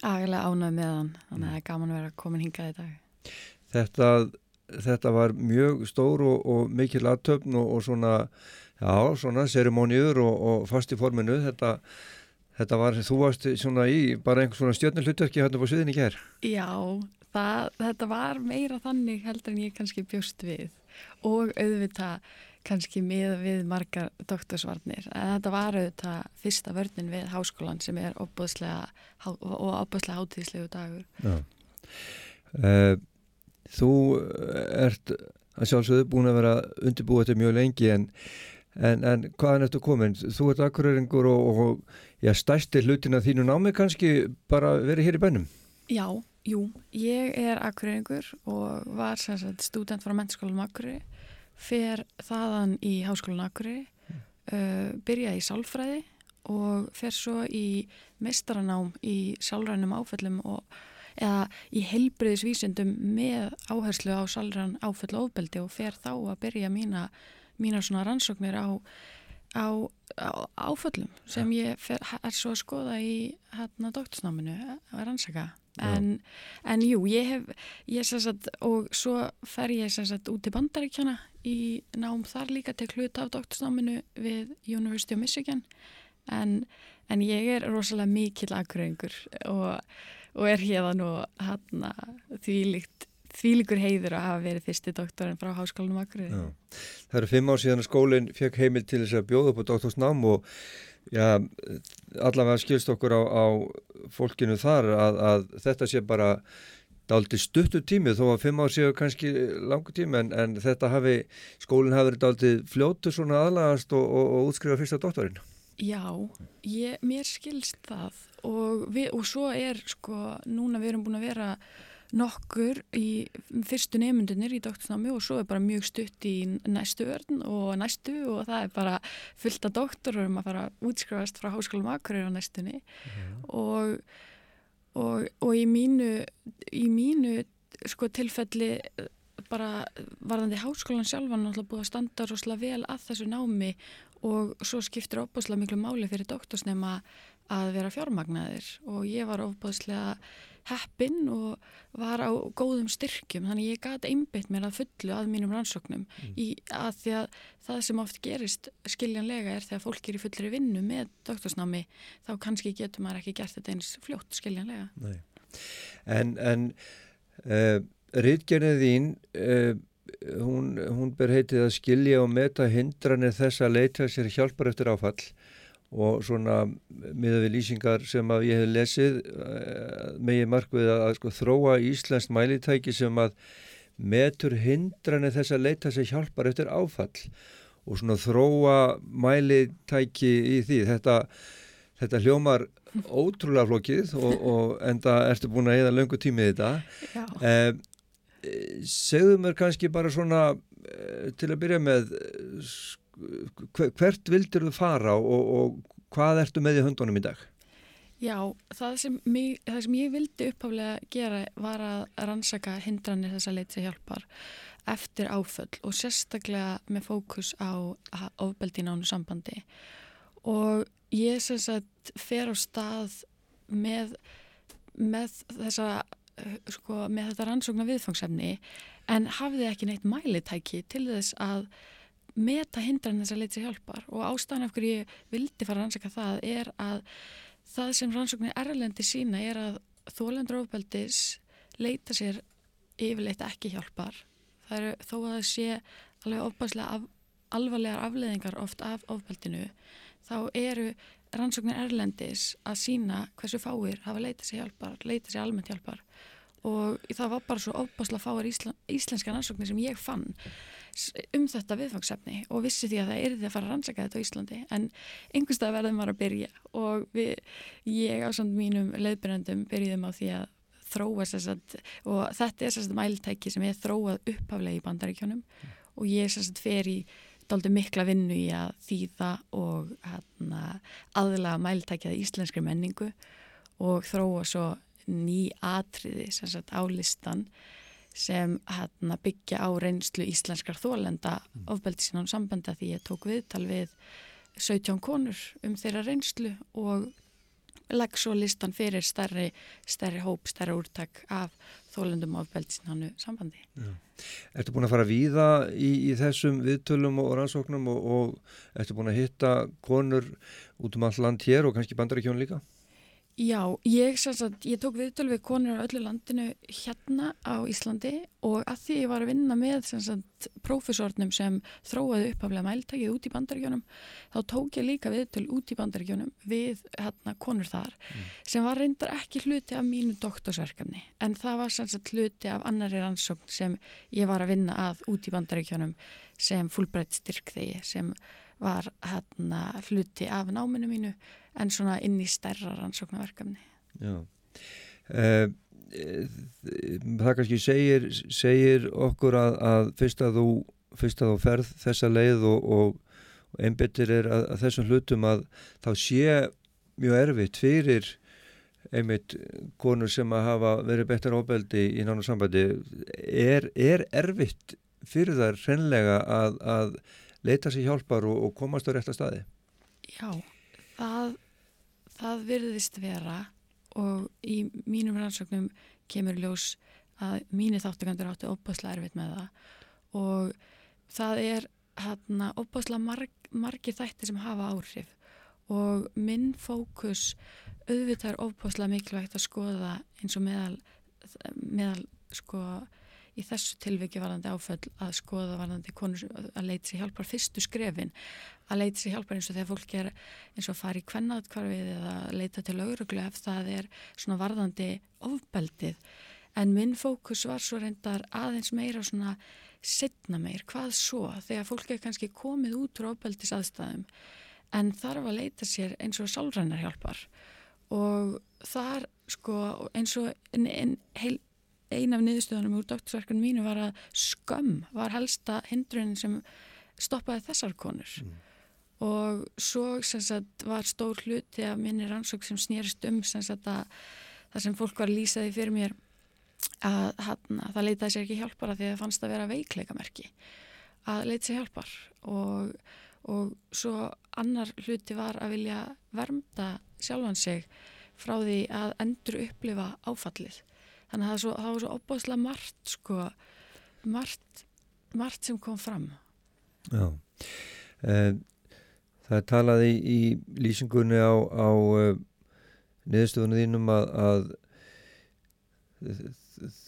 agalega ánað með hann, þannig að það er gaman að vera komin hingað í dag. Þetta, þetta var mjög stór og, og mikil aðtöfn og, og svona, já, svona serimóniur og, og fast í forminu, þetta Þetta var, þú varst svona í bara einhvers svona stjórnir hlutverki hérna på sviðin í ger. Já, það, þetta var meira þannig heldur en ég kannski bjóst við og auðvitað kannski með við margar doktorsvarnir. En þetta var auðvitað fyrsta vörnin við háskólan sem er opbúðslega og opbúðslega hátíðslegu dagur. Já. Uh, þú ert að sjálfsögðu búin að vera undirbúið þetta mjög lengi en En, en hvaðan ertu komin? Þú ert akkuröringur og, og já, stærsti hlutin að þínu námi kannski bara verið hér í bænum? Já, jú, ég er akkuröringur og var sagt, student frá mennskólanum akkuröri fer þaðan í Háskólan Akureyri, uh, byrja í sálfræði og fer svo í mestaranám í sálrænum áföllum og eða í heilbriðisvísundum með áherslu á sálræn áföll og ofbeldi og fer þá að byrja mína, mína svona rannsóknir á, á, á áföllum sem ég fer, er svo að skoða í hérna doktorsnáminu að rannsaka en, en jú, ég hef ég sagt, og svo fer ég sagt, út til bandaríkjana í nám þar líka til hluta af doktorsnáminu við University of Michigan. En, en ég er rosalega mikill aðgröðingur og, og er hérna nú hann þvílíkt þvílíkur heiður að hafa verið fyrsti doktorinn frá Háskólanum Akureyri. Það eru fimm ár síðan að skólinn fekk heimil til þess að bjóða upp á doktorsnám og já, allavega skilst okkur á, á fólkinu þar að, að þetta sé bara daldi stuttu tími þó að fimm ár séu kannski langu tími en, en þetta hafi, skólinn hafi verið daldi fljótu svona aðlagast og, og, og útskrifa fyrsta doktorinn. Já, ég, mér skilst það og, við, og svo er sko, núna við erum búin að vera nokkur í fyrstu nefndunir í doktorsnámi og svo er bara mjög stutt í næstu örn og næstu og það er bara fullt af doktorum að fara útskrifast frá háskólum Akureyri á næstunni mm. og, og, og í mínu, í mínu sko, tilfelli bara varðandi háskólan sjálfan náttúrulega búið að standa rosalega vel að þessu námi og svo skiptir óbúslega miklu máli fyrir doktorsnema að vera fjármagnaðir og ég var óbúslega heppinn og var á góðum styrkjum þannig ég gæti einbeitt mér að fullu að mínum rannsóknum mm. í að því að það sem oft gerist skiljanlega er þegar fólk er í fullri vinnu með doktorsnámi þá kannski getur maður ekki gert þetta eins fljótt skiljanlega Nei. En, en uh, Ritgerðið þín uh, hún, hún ber heitið að skilja og meta hindranir þess að leita sér hjálpar eftir áfall og svona miða við lýsingar sem að ég hef lesið megið markvið að sko, þróa Íslands mælitæki sem að metur hindranir þess að leita sér hjálpar eftir áfall og svona þróa mælitæki í því. Þetta, þetta hljómar ótrúlega flókið og, og enda ertu búin að eða löngu tímið þetta. Eh, segðu mér kannski bara svona eh, til að byrja með hvert vildur þú fara og, og hvað ertu með í höndunum í dag? Já, það sem, mig, það sem ég vildi uppháflega gera var að rannsaka hindranir þess að leita sér hjálpar eftir áföll og sérstaklega með fókus á ofbeldi nánu sambandi og ég sem sagt fer á stað með, með þessa sko, með þetta rannsóknar viðfangsefni en hafði ekki neitt mælitæki til þess að meta hindran þess að leita sér hjálpar og ástæðan af hverju ég vildi fara að rannsaka það er að það sem rannsóknir erlendi sína er að þólendur ofbeldis leita sér yfirleitt ekki hjálpar. Það eru þó að það sé alveg ofbærslega af, alvarlegar afleðingar oft af ofbeldinu þá eru rannsóknir erlendis að sína hversu fáir hafa leita sér hjálpar, leita sér almennt hjálpar og það var bara svo ofbærslega fáir íslen, íslenska rannsóknir sem ég fann um þetta viðfangsefni og vissi því að það er því að fara að rannsaka þetta á Íslandi en einhverstað verðum var að byrja og við, ég á samt mínum leiðbyrjandum byrjuðum á því að þróa sérsagt og þetta er sérsagt mæltæki sem er þróað upphaflega í bandaríkjónum mm. og ég sérsagt fer í daldi mikla vinnu í að þýða og hana, aðlaga mæltækjað íslenskri menningu og þróa svo ný atriði sérsagt á listan sem hérna, byggja á reynslu íslenskar þólenda mm. ofbeldi sín á sambandi að því ég tók viðtal við 17 konur um þeirra reynslu og legg svo listan fyrir stærri, stærri hóp, stærri úrtak af þólendum ofbeldi sín á sambandi. Já. Ertu búin að fara víða í, í þessum viðtölum og rannsóknum og, og ertu búin að hitta konur út um all land hér og kannski bandaríkjón líka? Já, ég, sagt, ég tók viðtölu við konur á öllu landinu hérna á Íslandi og að því ég var að vinna með sagt, prófessornum sem þróaði upphaflega mæltækið út í bandaríkjónum þá tók ég líka viðtölu út í bandaríkjónum við hérna, konur þar mm. sem var reyndar ekki hluti af mínu doktorsverkefni en það var sagt, hluti af annari rannsókn sem ég var að vinna að út í bandaríkjónum sem fullbreytt styrk þegi sem var hérna, hluti af náminu mínu en svona inn í stærra rannsóknarverkefni. Já, uh, það kannski segir, segir okkur að, að fyrst að þú fyrst að þú ferð þessa leið og, og, og einbyttir er að, að þessum hlutum að þá sé mjög erfitt fyrir einmitt konur sem að hafa verið betur óbeldi í nánu sambandi er, er erfitt fyrir þær hreinlega að, að leita sér hjálpar og, og komast á rétta staði? Já, það, það virðist vera og í mínum rannsóknum kemur ljós að mínir þáttugandur áttu óbáslega erfitt með það. Og það er hérna óbáslega marg, margir þættir sem hafa áhrif. Og minn fókus auðvitað er óbáslega mikilvægt að skoða eins og meðal, meðal sko í þessu tilviki varðandi áföll að skoða varðandi konur að leita sér hjálpar. Fyrstu skrefin að leita sér hjálpar eins og þegar fólk er eins og fari í kvennaðkvarfið eða leita til lauruglu ef það er svona varðandi ofbeldið. En minn fókus var svo reyndar aðeins meira svona setna meir, hvað svo? Þegar fólk er kannski komið út úr ofbeldis aðstæðum en þarf að leita sér eins og sálrænar hjálpar. Og þar sko eins og ein, ein, heil ein af niðurstöðunum úr doktorsverkunum mínu var að skömm var helsta hindrunin sem stoppaði þessar konur. Mm. og svo sagt, var stór hluti af minni rannsók sem snýrist um sem sagt, að það sem fólk var lýsaði fyrir mér að, að það leitaði sér ekki hjálpar að því að það fannst að vera veikleikamerki að leita sér hjálpar. Og, og svo annar hluti var að vilja vermda sjálfan sig frá því að endur upplifa áfallið þannig að það, svo, það var svo opbáslega margt sko margt, margt sem kom fram. Já. Eh, það er talað í, í lýsingunni á, á uh, niðurstöðunum þínum að, að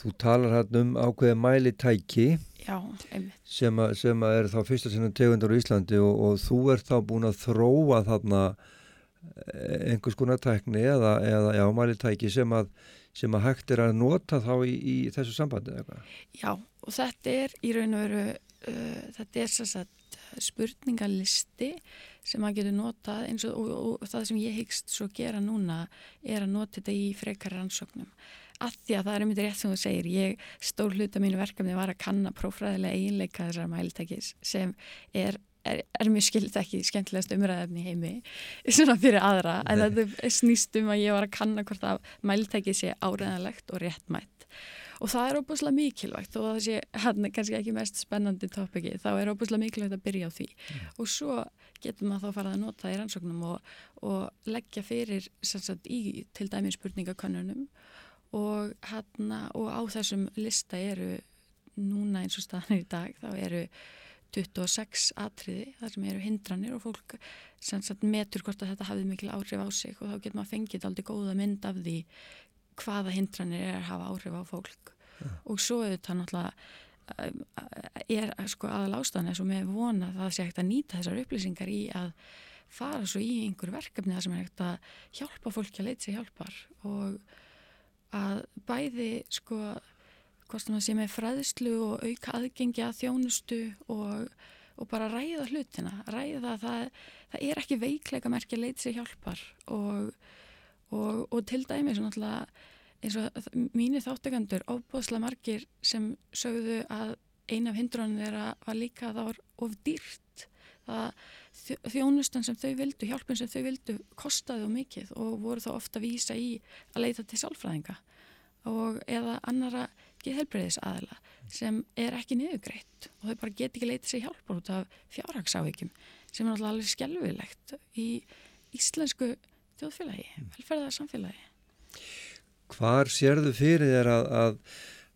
þú talar hann um ákveði mælitæki Já, sem, a, sem að er þá fyrsta sinna tegundar á Íslandi og, og þú ert þá búin að þróa þarna eh, einhvers konar tækni eða, eða já, mælitæki sem að sem að hægt er að nota þá í, í þessu sambandi eða hvað? Já, og þetta er í raun og veru uh, þetta er sagt, spurningalisti sem að getur notað eins og, og, og, og það sem ég hyggst svo gera núna er að nota þetta í frekar rannsóknum að því að það er myndið rétt sem þú segir ég stór hluta mínu verkefni var að kanna prófræðilega einleika þessar mæltækis sem er er, er mjög skild ekki skemmtilegast umræðefni heimi [LAUGHS] svona fyrir aðra en þetta snýst um að ég var að kanna hvort að mæltækið sé áreðanlegt og réttmætt. Og það er óbúslega mikilvægt og það sé hann kannski ekki mest spennandi tópiki þá er óbúslega mikilvægt að byrja á því. Mm. og svo getur maður þá farað að nota í rannsóknum og, og leggja fyrir sagt, í til dæmi spurningakönnunum. Og, hana, og á þessum lista eru núna eins og staðan í dag þá eru 26 atriði þar sem eru hindranir og fólk sagt, metur hvort að þetta hafið mikil áhrif á sig og þá getur maður fengið aldrei góða mynd af því hvaða hindranir er að hafa áhrif á fólk ja. og svo er þetta náttúrulega eh, er sko aðal ástæðan eins og með vona það sé hægt að nýta þessar upplýsingar í að fara svo í einhver verkefni þar sem er hægt að hjálpa fólki að leita sér hjálpar og að bæði sko hvort sem það sé með fræðslu og auka aðgengi að þjónustu og, og bara ræða hlutina ræða það, það er ekki veikleika merkja að leita sér hjálpar og, og, og til dæmi eins og mínir þáttekandur óbúðslega margir sem sögðu að eina af hindrunum þeirra var líka að það var of dýrt það þjónustan sem þau vildu, hjálpin sem þau vildu kostaði og mikið og voru þá ofta að vísa í að leita til sálfræðinga og eða annara geðhelbreyðis aðila sem er ekki niðugreitt og þau bara get ekki leitið sér hjálpar út af fjárhagsávíkjum sem er alltaf alveg skjálfilegt í íslensku þjóðfélagi, mm. velferðar samfélagi. Hvar sérðu fyrir þér að, að,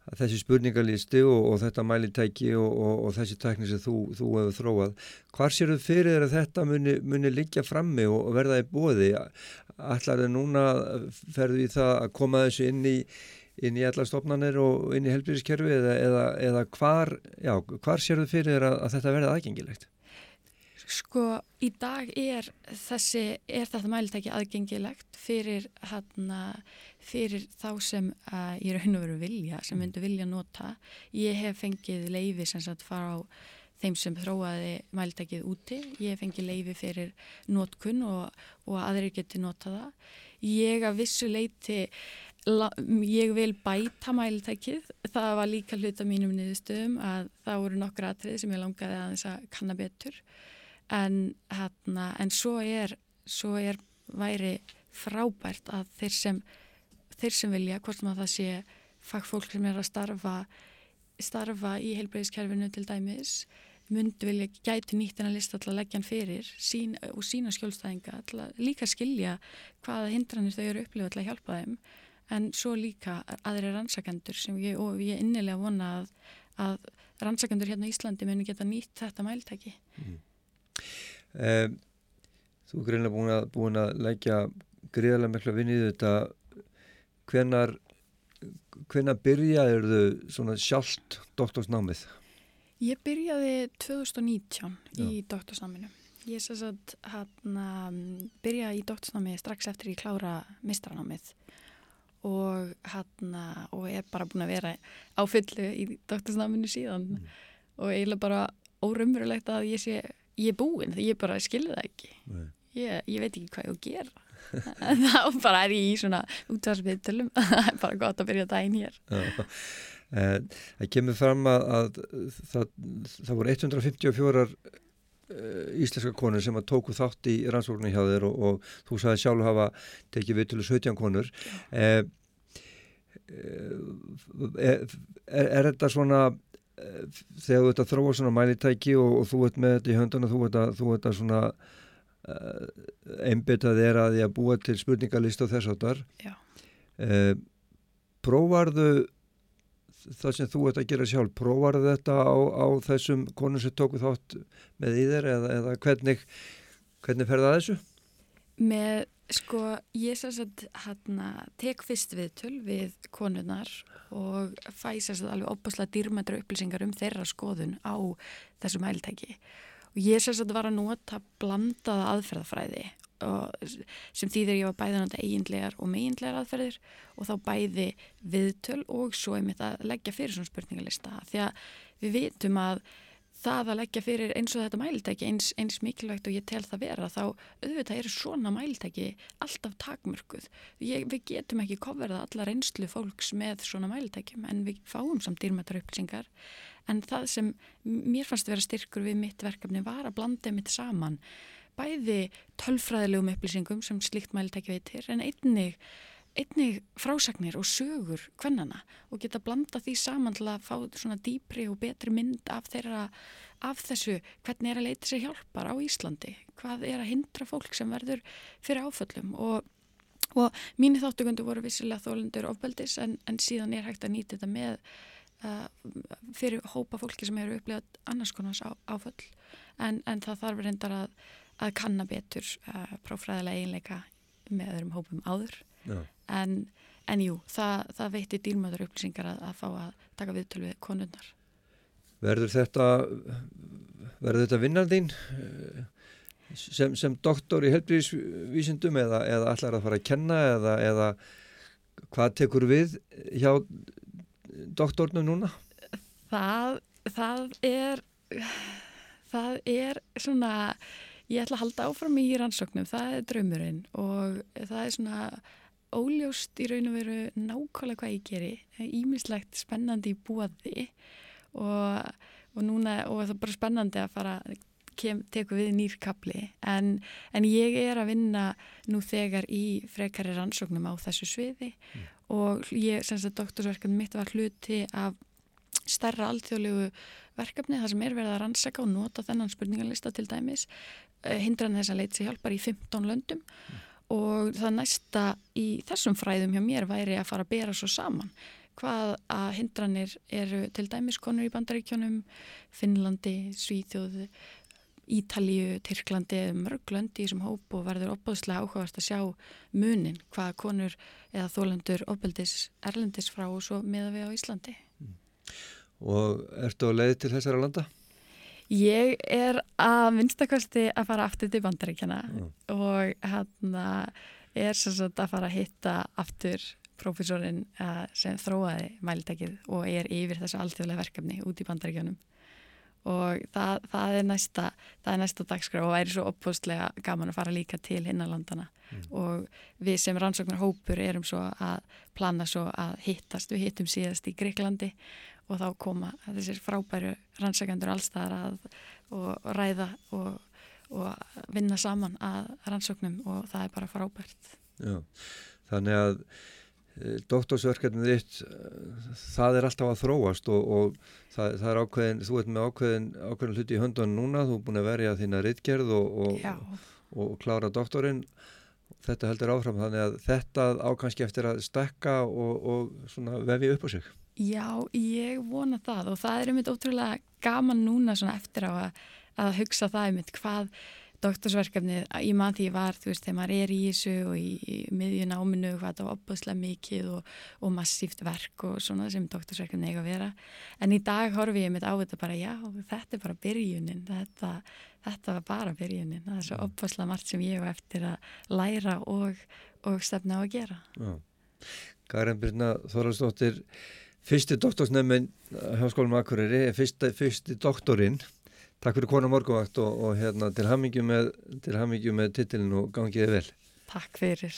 að þessi spurningarlisti og, og þetta mælintæki og, og, og þessi tækni sem þú, þú hefur þróað, hvar sérðu fyrir þér að þetta muni, muni liggja frammi og verða í bóði? Allar er núna, ferðu í það að koma þessu inn í inn í alla stofnanir og inn í helbíðiskerfi eða, eða, eða hvar, já, hvar sér þau fyrir að, að þetta verði aðgengilegt? Sko, í dag er þessi, er þetta mælitæki aðgengilegt fyrir hana, fyrir þá sem uh, ég er raun og veru vilja, sem myndu vilja nota. Ég hef fengið leifi sem sagt fara á þeim sem þróaði mælitækið úti. Ég hef fengið leifi fyrir notkun og, og aðrir geti nota það. Ég að vissu leiti la, ég vil bæta mælitækið. Það var líka hluta mínum niðurstöðum að það voru nokkur atrið sem ég langaði að þess að kanna betur. En, hérna, en svo er, svo er væri frábært að þeir sem, þeir sem vilja, hvort maður það sé fagfólk sem er að starfa, starfa í heilbreyðiskerfinu til dæmis, myndu vilja gæti nýtt en að lista til að leggja hann fyrir sín, og sína skjólstæðinga að líka skilja hvaða hindranir þau eru upplifað til að hjálpa þeim en svo líka aðri rannsakendur sem ég, og ég innilega vona að, að rannsakendur hérna í Íslandi muni geta nýtt þetta mæltæki mm. um, Þú er greinlega búin að, búin að leggja greiðarlega miklu að vinni í þetta hvenar hvenar byrjaður þau svona sjálft doktorsnámið? Ég byrjaði 2019 Já. í doktorsnáminu. Ég sess að hann byrjaði í doktorsnámið strax eftir ég klára mistranámið og hann og er bara búin að vera á fullu í doktorsnáminu síðan mm. og eiginlega bara órumverulegt að ég sé, ég er búinn ég bara skilði það ekki. Ég, ég veit ekki hvað ég á að gera. [LAUGHS] þá bara er ég í svona útvarsviðtölum, [LAUGHS] það er bara gott að byrja dæn hér. Eh, það kemur fram að, að það, það voru 154 eh, íslenska konur sem að tóku þátt í rannsóknu hjá þér og, og þú sagði sjálf hafa tekið við til 17 konur. Eh, eh, er, er þetta svona þegar þú ert að þróa svona mælitæki og, og þú ert með þetta í höndun og þú ert að, þú ert að svona einbitað er að því að búa til spurningalist og þess áttar prófarðu það sem þú ert að gera sjálf, prófar þetta á, á þessum konum sem tóku þátt með í þér eða, eða hvernig, hvernig ferða þessu? Með, sko, ég sess að hérna, tek fyrst við töl við konunar og fæ sess að alveg opaslega dýrmættra upplýsingar um þeirra skoðun á þessu mæltæki og ég sess að var að nota blandaða aðferðafræði sem þýðir ég var náttúrulega eiginlegar og meginlegar aðferðir og þá bæði viðtöl og svo einmitt að leggja fyrir svona spurningalista því að við vitum að það að leggja fyrir eins og þetta mæltæki eins, eins mikilvægt og ég tel það vera þá auðvitað eru svona mæltæki alltaf takmörkuð. Ég, við getum ekki kofverða allar einslu fólks með svona mæltækjum en við fáum samt dýrmættar upplýsingar en það sem mér fannst að vera styrkur við mitt verkefni var að blanda mitt saman bæði tölfræðilegum upplýsingum sem slikt mælitæki veitir en einnig, einnig frásagnir og sögur hvernana og geta blanda því saman til að fá svona dýpri og betri mynd af þeirra af þessu hvernig er að leita sér hjálpar á Íslandi hvað er að hindra fólk sem verður fyrir áföllum. Og Og mínu þáttugundu voru vissilega þólendur ofbeldis en, en síðan er hægt að nýta þetta með uh, fyrir hópa fólki sem eru upplegað annars konars á, áföll. En, en það þarf reyndar að að kanna betur uh, prófræðilega eiginleika með öðrum hópum áður. En, en jú, það, það veitir dýrmöður upplýsingar að, að fá að taka viðtöl við konunnar Verður þetta verður þetta vinnan þín sem, sem doktor í helbriðisvísindum eða, eða allar að fara að kenna eða, eða hvað tekur við hjá doktornum núna? Það, það er það er svona Ég ætla að halda áfram í rannsóknum, það er draumurinn og það er svona óljóst í raun og veru nákvæmlega hvað ég geri, ímislegt spennandi í búaði og, og núna, og það er bara spennandi að fara kem, teku við nýrkabli en, en ég er að vinna nú þegar í frekari rannsóknum á þessu sviði mm. og ég, sem sagt, doktorsverkefni mitt var hluti af starra alþjóðlegu verkefni þar sem er verið að rannsaka og nota þennan spurningalista til dæmis hindran þess að leita sér hjálpar í 15 löndum mm. og það næsta í þessum fræðum hjá mér væri að fara að bera svo saman hvað að hindranir eru til dæmis konur í bandaríkjónum Finnlandi, Svíþjóð Ítalíu, Tyrklandi mörglöndi í þessum hóp og verður opbóðslega áhugast að sjá munin hvaða konur eða þólendur opbeldis erlendis frá og svo meða við á Íslandi mm og ertu á leið til þessara landa? Ég er að minnstakosti að fara aftur til bandaríkjana mm. og hann er sem sagt að fara að hitta aftur profesorinn uh, sem þróaði mælitækið og er yfir þessu alltjóðlega verkefni út í bandaríkjanum og það, það er næsta það er næsta dagskrá og væri svo opbústlega gaman að fara líka til hinnalandana og við sem rannsóknar hópur erum svo að plana svo að hittast, við hittum síðast í Greiklandi og þá koma þessir frábæru rannsakandur allstaðar að og ræða og, og vinna saman að rannsóknum og það er bara frábært. Já, þannig að e, doktorsverkefnið þitt það er alltaf að þróast og, og það, það er ákveðin, þú ert með ákveðin, ákveðin hluti í höndunum núna, þú er búin að verja þína rittgerð og, og klára doktorinn þetta heldur áfram þannig að þetta ákanski eftir að stekka og vefja upp á sig. Já, ég vona það og það er um þetta ótrúlega gaman núna eftir á að, að hugsa það um þetta hvað doktorsverkefnið, ég man því ég var þú veist, þegar maður er í þessu og í, í miðjun áminu, hvað þetta var opbúðslega mikið og, og massíft verk og svona sem doktorsverkefnið eiga að vera. En í dag horfi ég mitt á þetta bara já, þetta er bara byrjunin þetta, þetta var bara byrjunin. Það er svo opbúðslega margt sem ég var eftir að læra og, og stefna á að gera. Já. Karin Birna Þorvaldsdóttir fyrsti doktorsnefn hjá skólum Akureyri, fyrsti, fyrsti doktorinn Takk fyrir konu morguvakt og, og hérna, til hammingju með, með titilin og gangiði vel. Takk fyrir.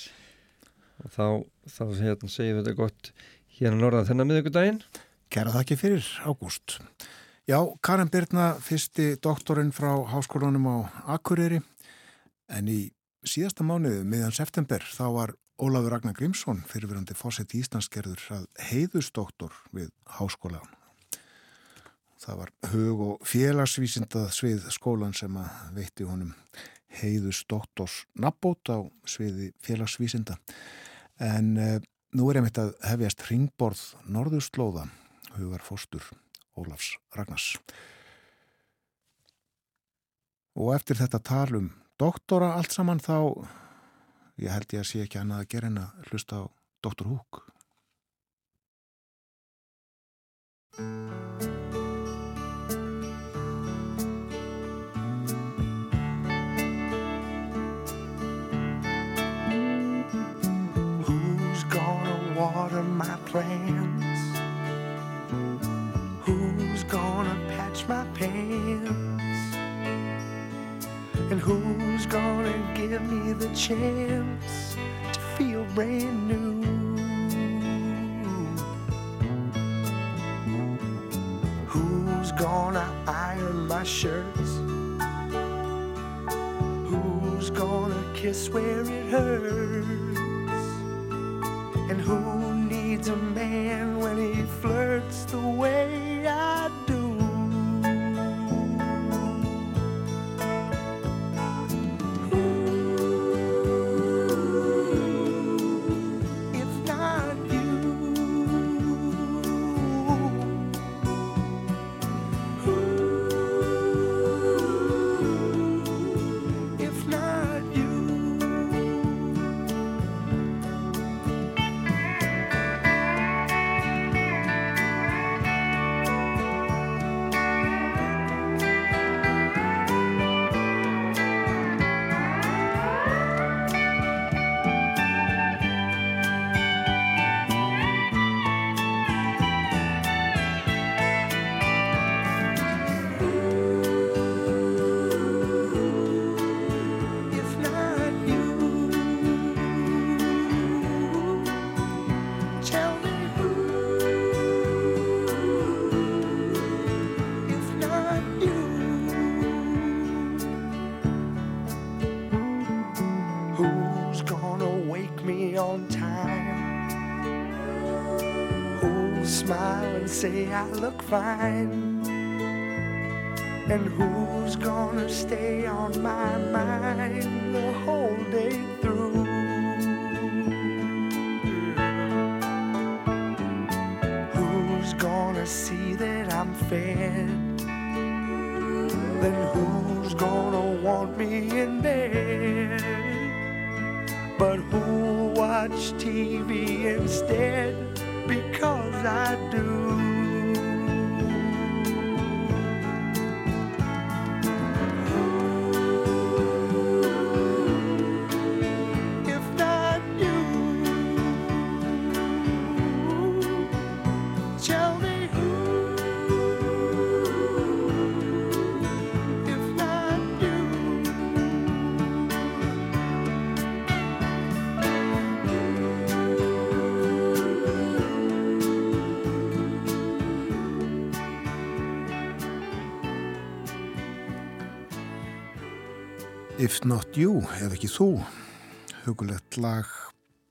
Og þá, þá hérna, segjum við þetta gott hérna norðan þennan miðugudaginn. Kæra þakki fyrir, Ágúst. Já, Karin Birna, fyrsti doktorinn frá háskólanum á Akureyri, en í síðasta mánuðu, miðan september, þá var Ólafur Ragnar Grímsson, fyrirverandi fósett í Íslandsgerður, að heiðusdoktor við háskólan Það var hug- og félagsvísindað svið skólan sem að veitti honum heiðus doktors nabbót á sviði félagsvísinda. En eh, nú er einmitt að hefjast ringborð Norðurslóða, hugar fóstur Ólafs Ragnars. Og eftir þetta talum doktora allt saman þá, ég held ég að sé ekki annað að gera en að hlusta á doktor Húk. water my plants? Who's gonna patch my pants? And who's gonna give me the chance to feel brand new? Who's gonna iron my shirts? Who's gonna kiss where it hurts? And who needs a man when he flirts the way I do? Say I look fine? And who's gonna stay on my mind the whole day through? Who's gonna see that I'm fed? Then who's gonna want me in bed? But who'll watch TV instead because I do? If Not You, ef ekki þú. Hugulegt lag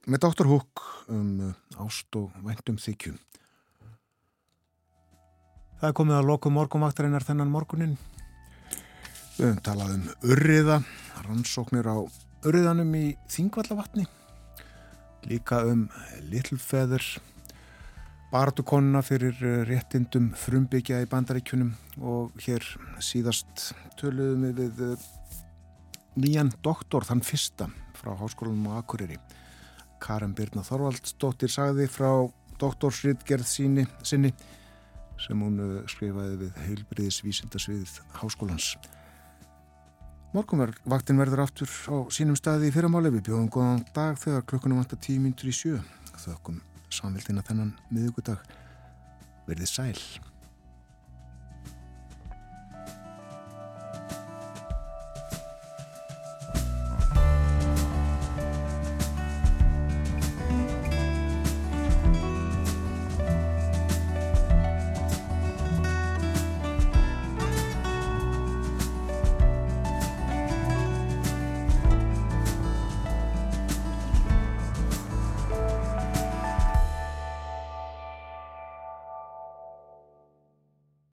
með Dr. Hook um ást og væntum þykju Það er komið að loku morgumvaktarinnar þennan morgunin Við höfum talað um urriða rannsóknir á urriðanum í Þingvallavatni. Líka um Little Feather baratukonuna fyrir réttindum frumbyggja í bandaríkjunum. Og hér síðast töluðum við við nýjan doktor, þann fyrsta frá Háskólanum á Akureyri. Karen Birna Þorvaldsdóttir sagði frá doktorsritgerð síni, sinni sem hún uh, skrifaði við heilbriðisvísindasviðið Háskólans. Morgunvaktin verður aftur á sínum staði í fyrramáli. Við bjóðum góðan dag þegar klukkunum vantar tíu myndur í sjö. Þökkum samvildina þennan miðugudag. Verðið sæl.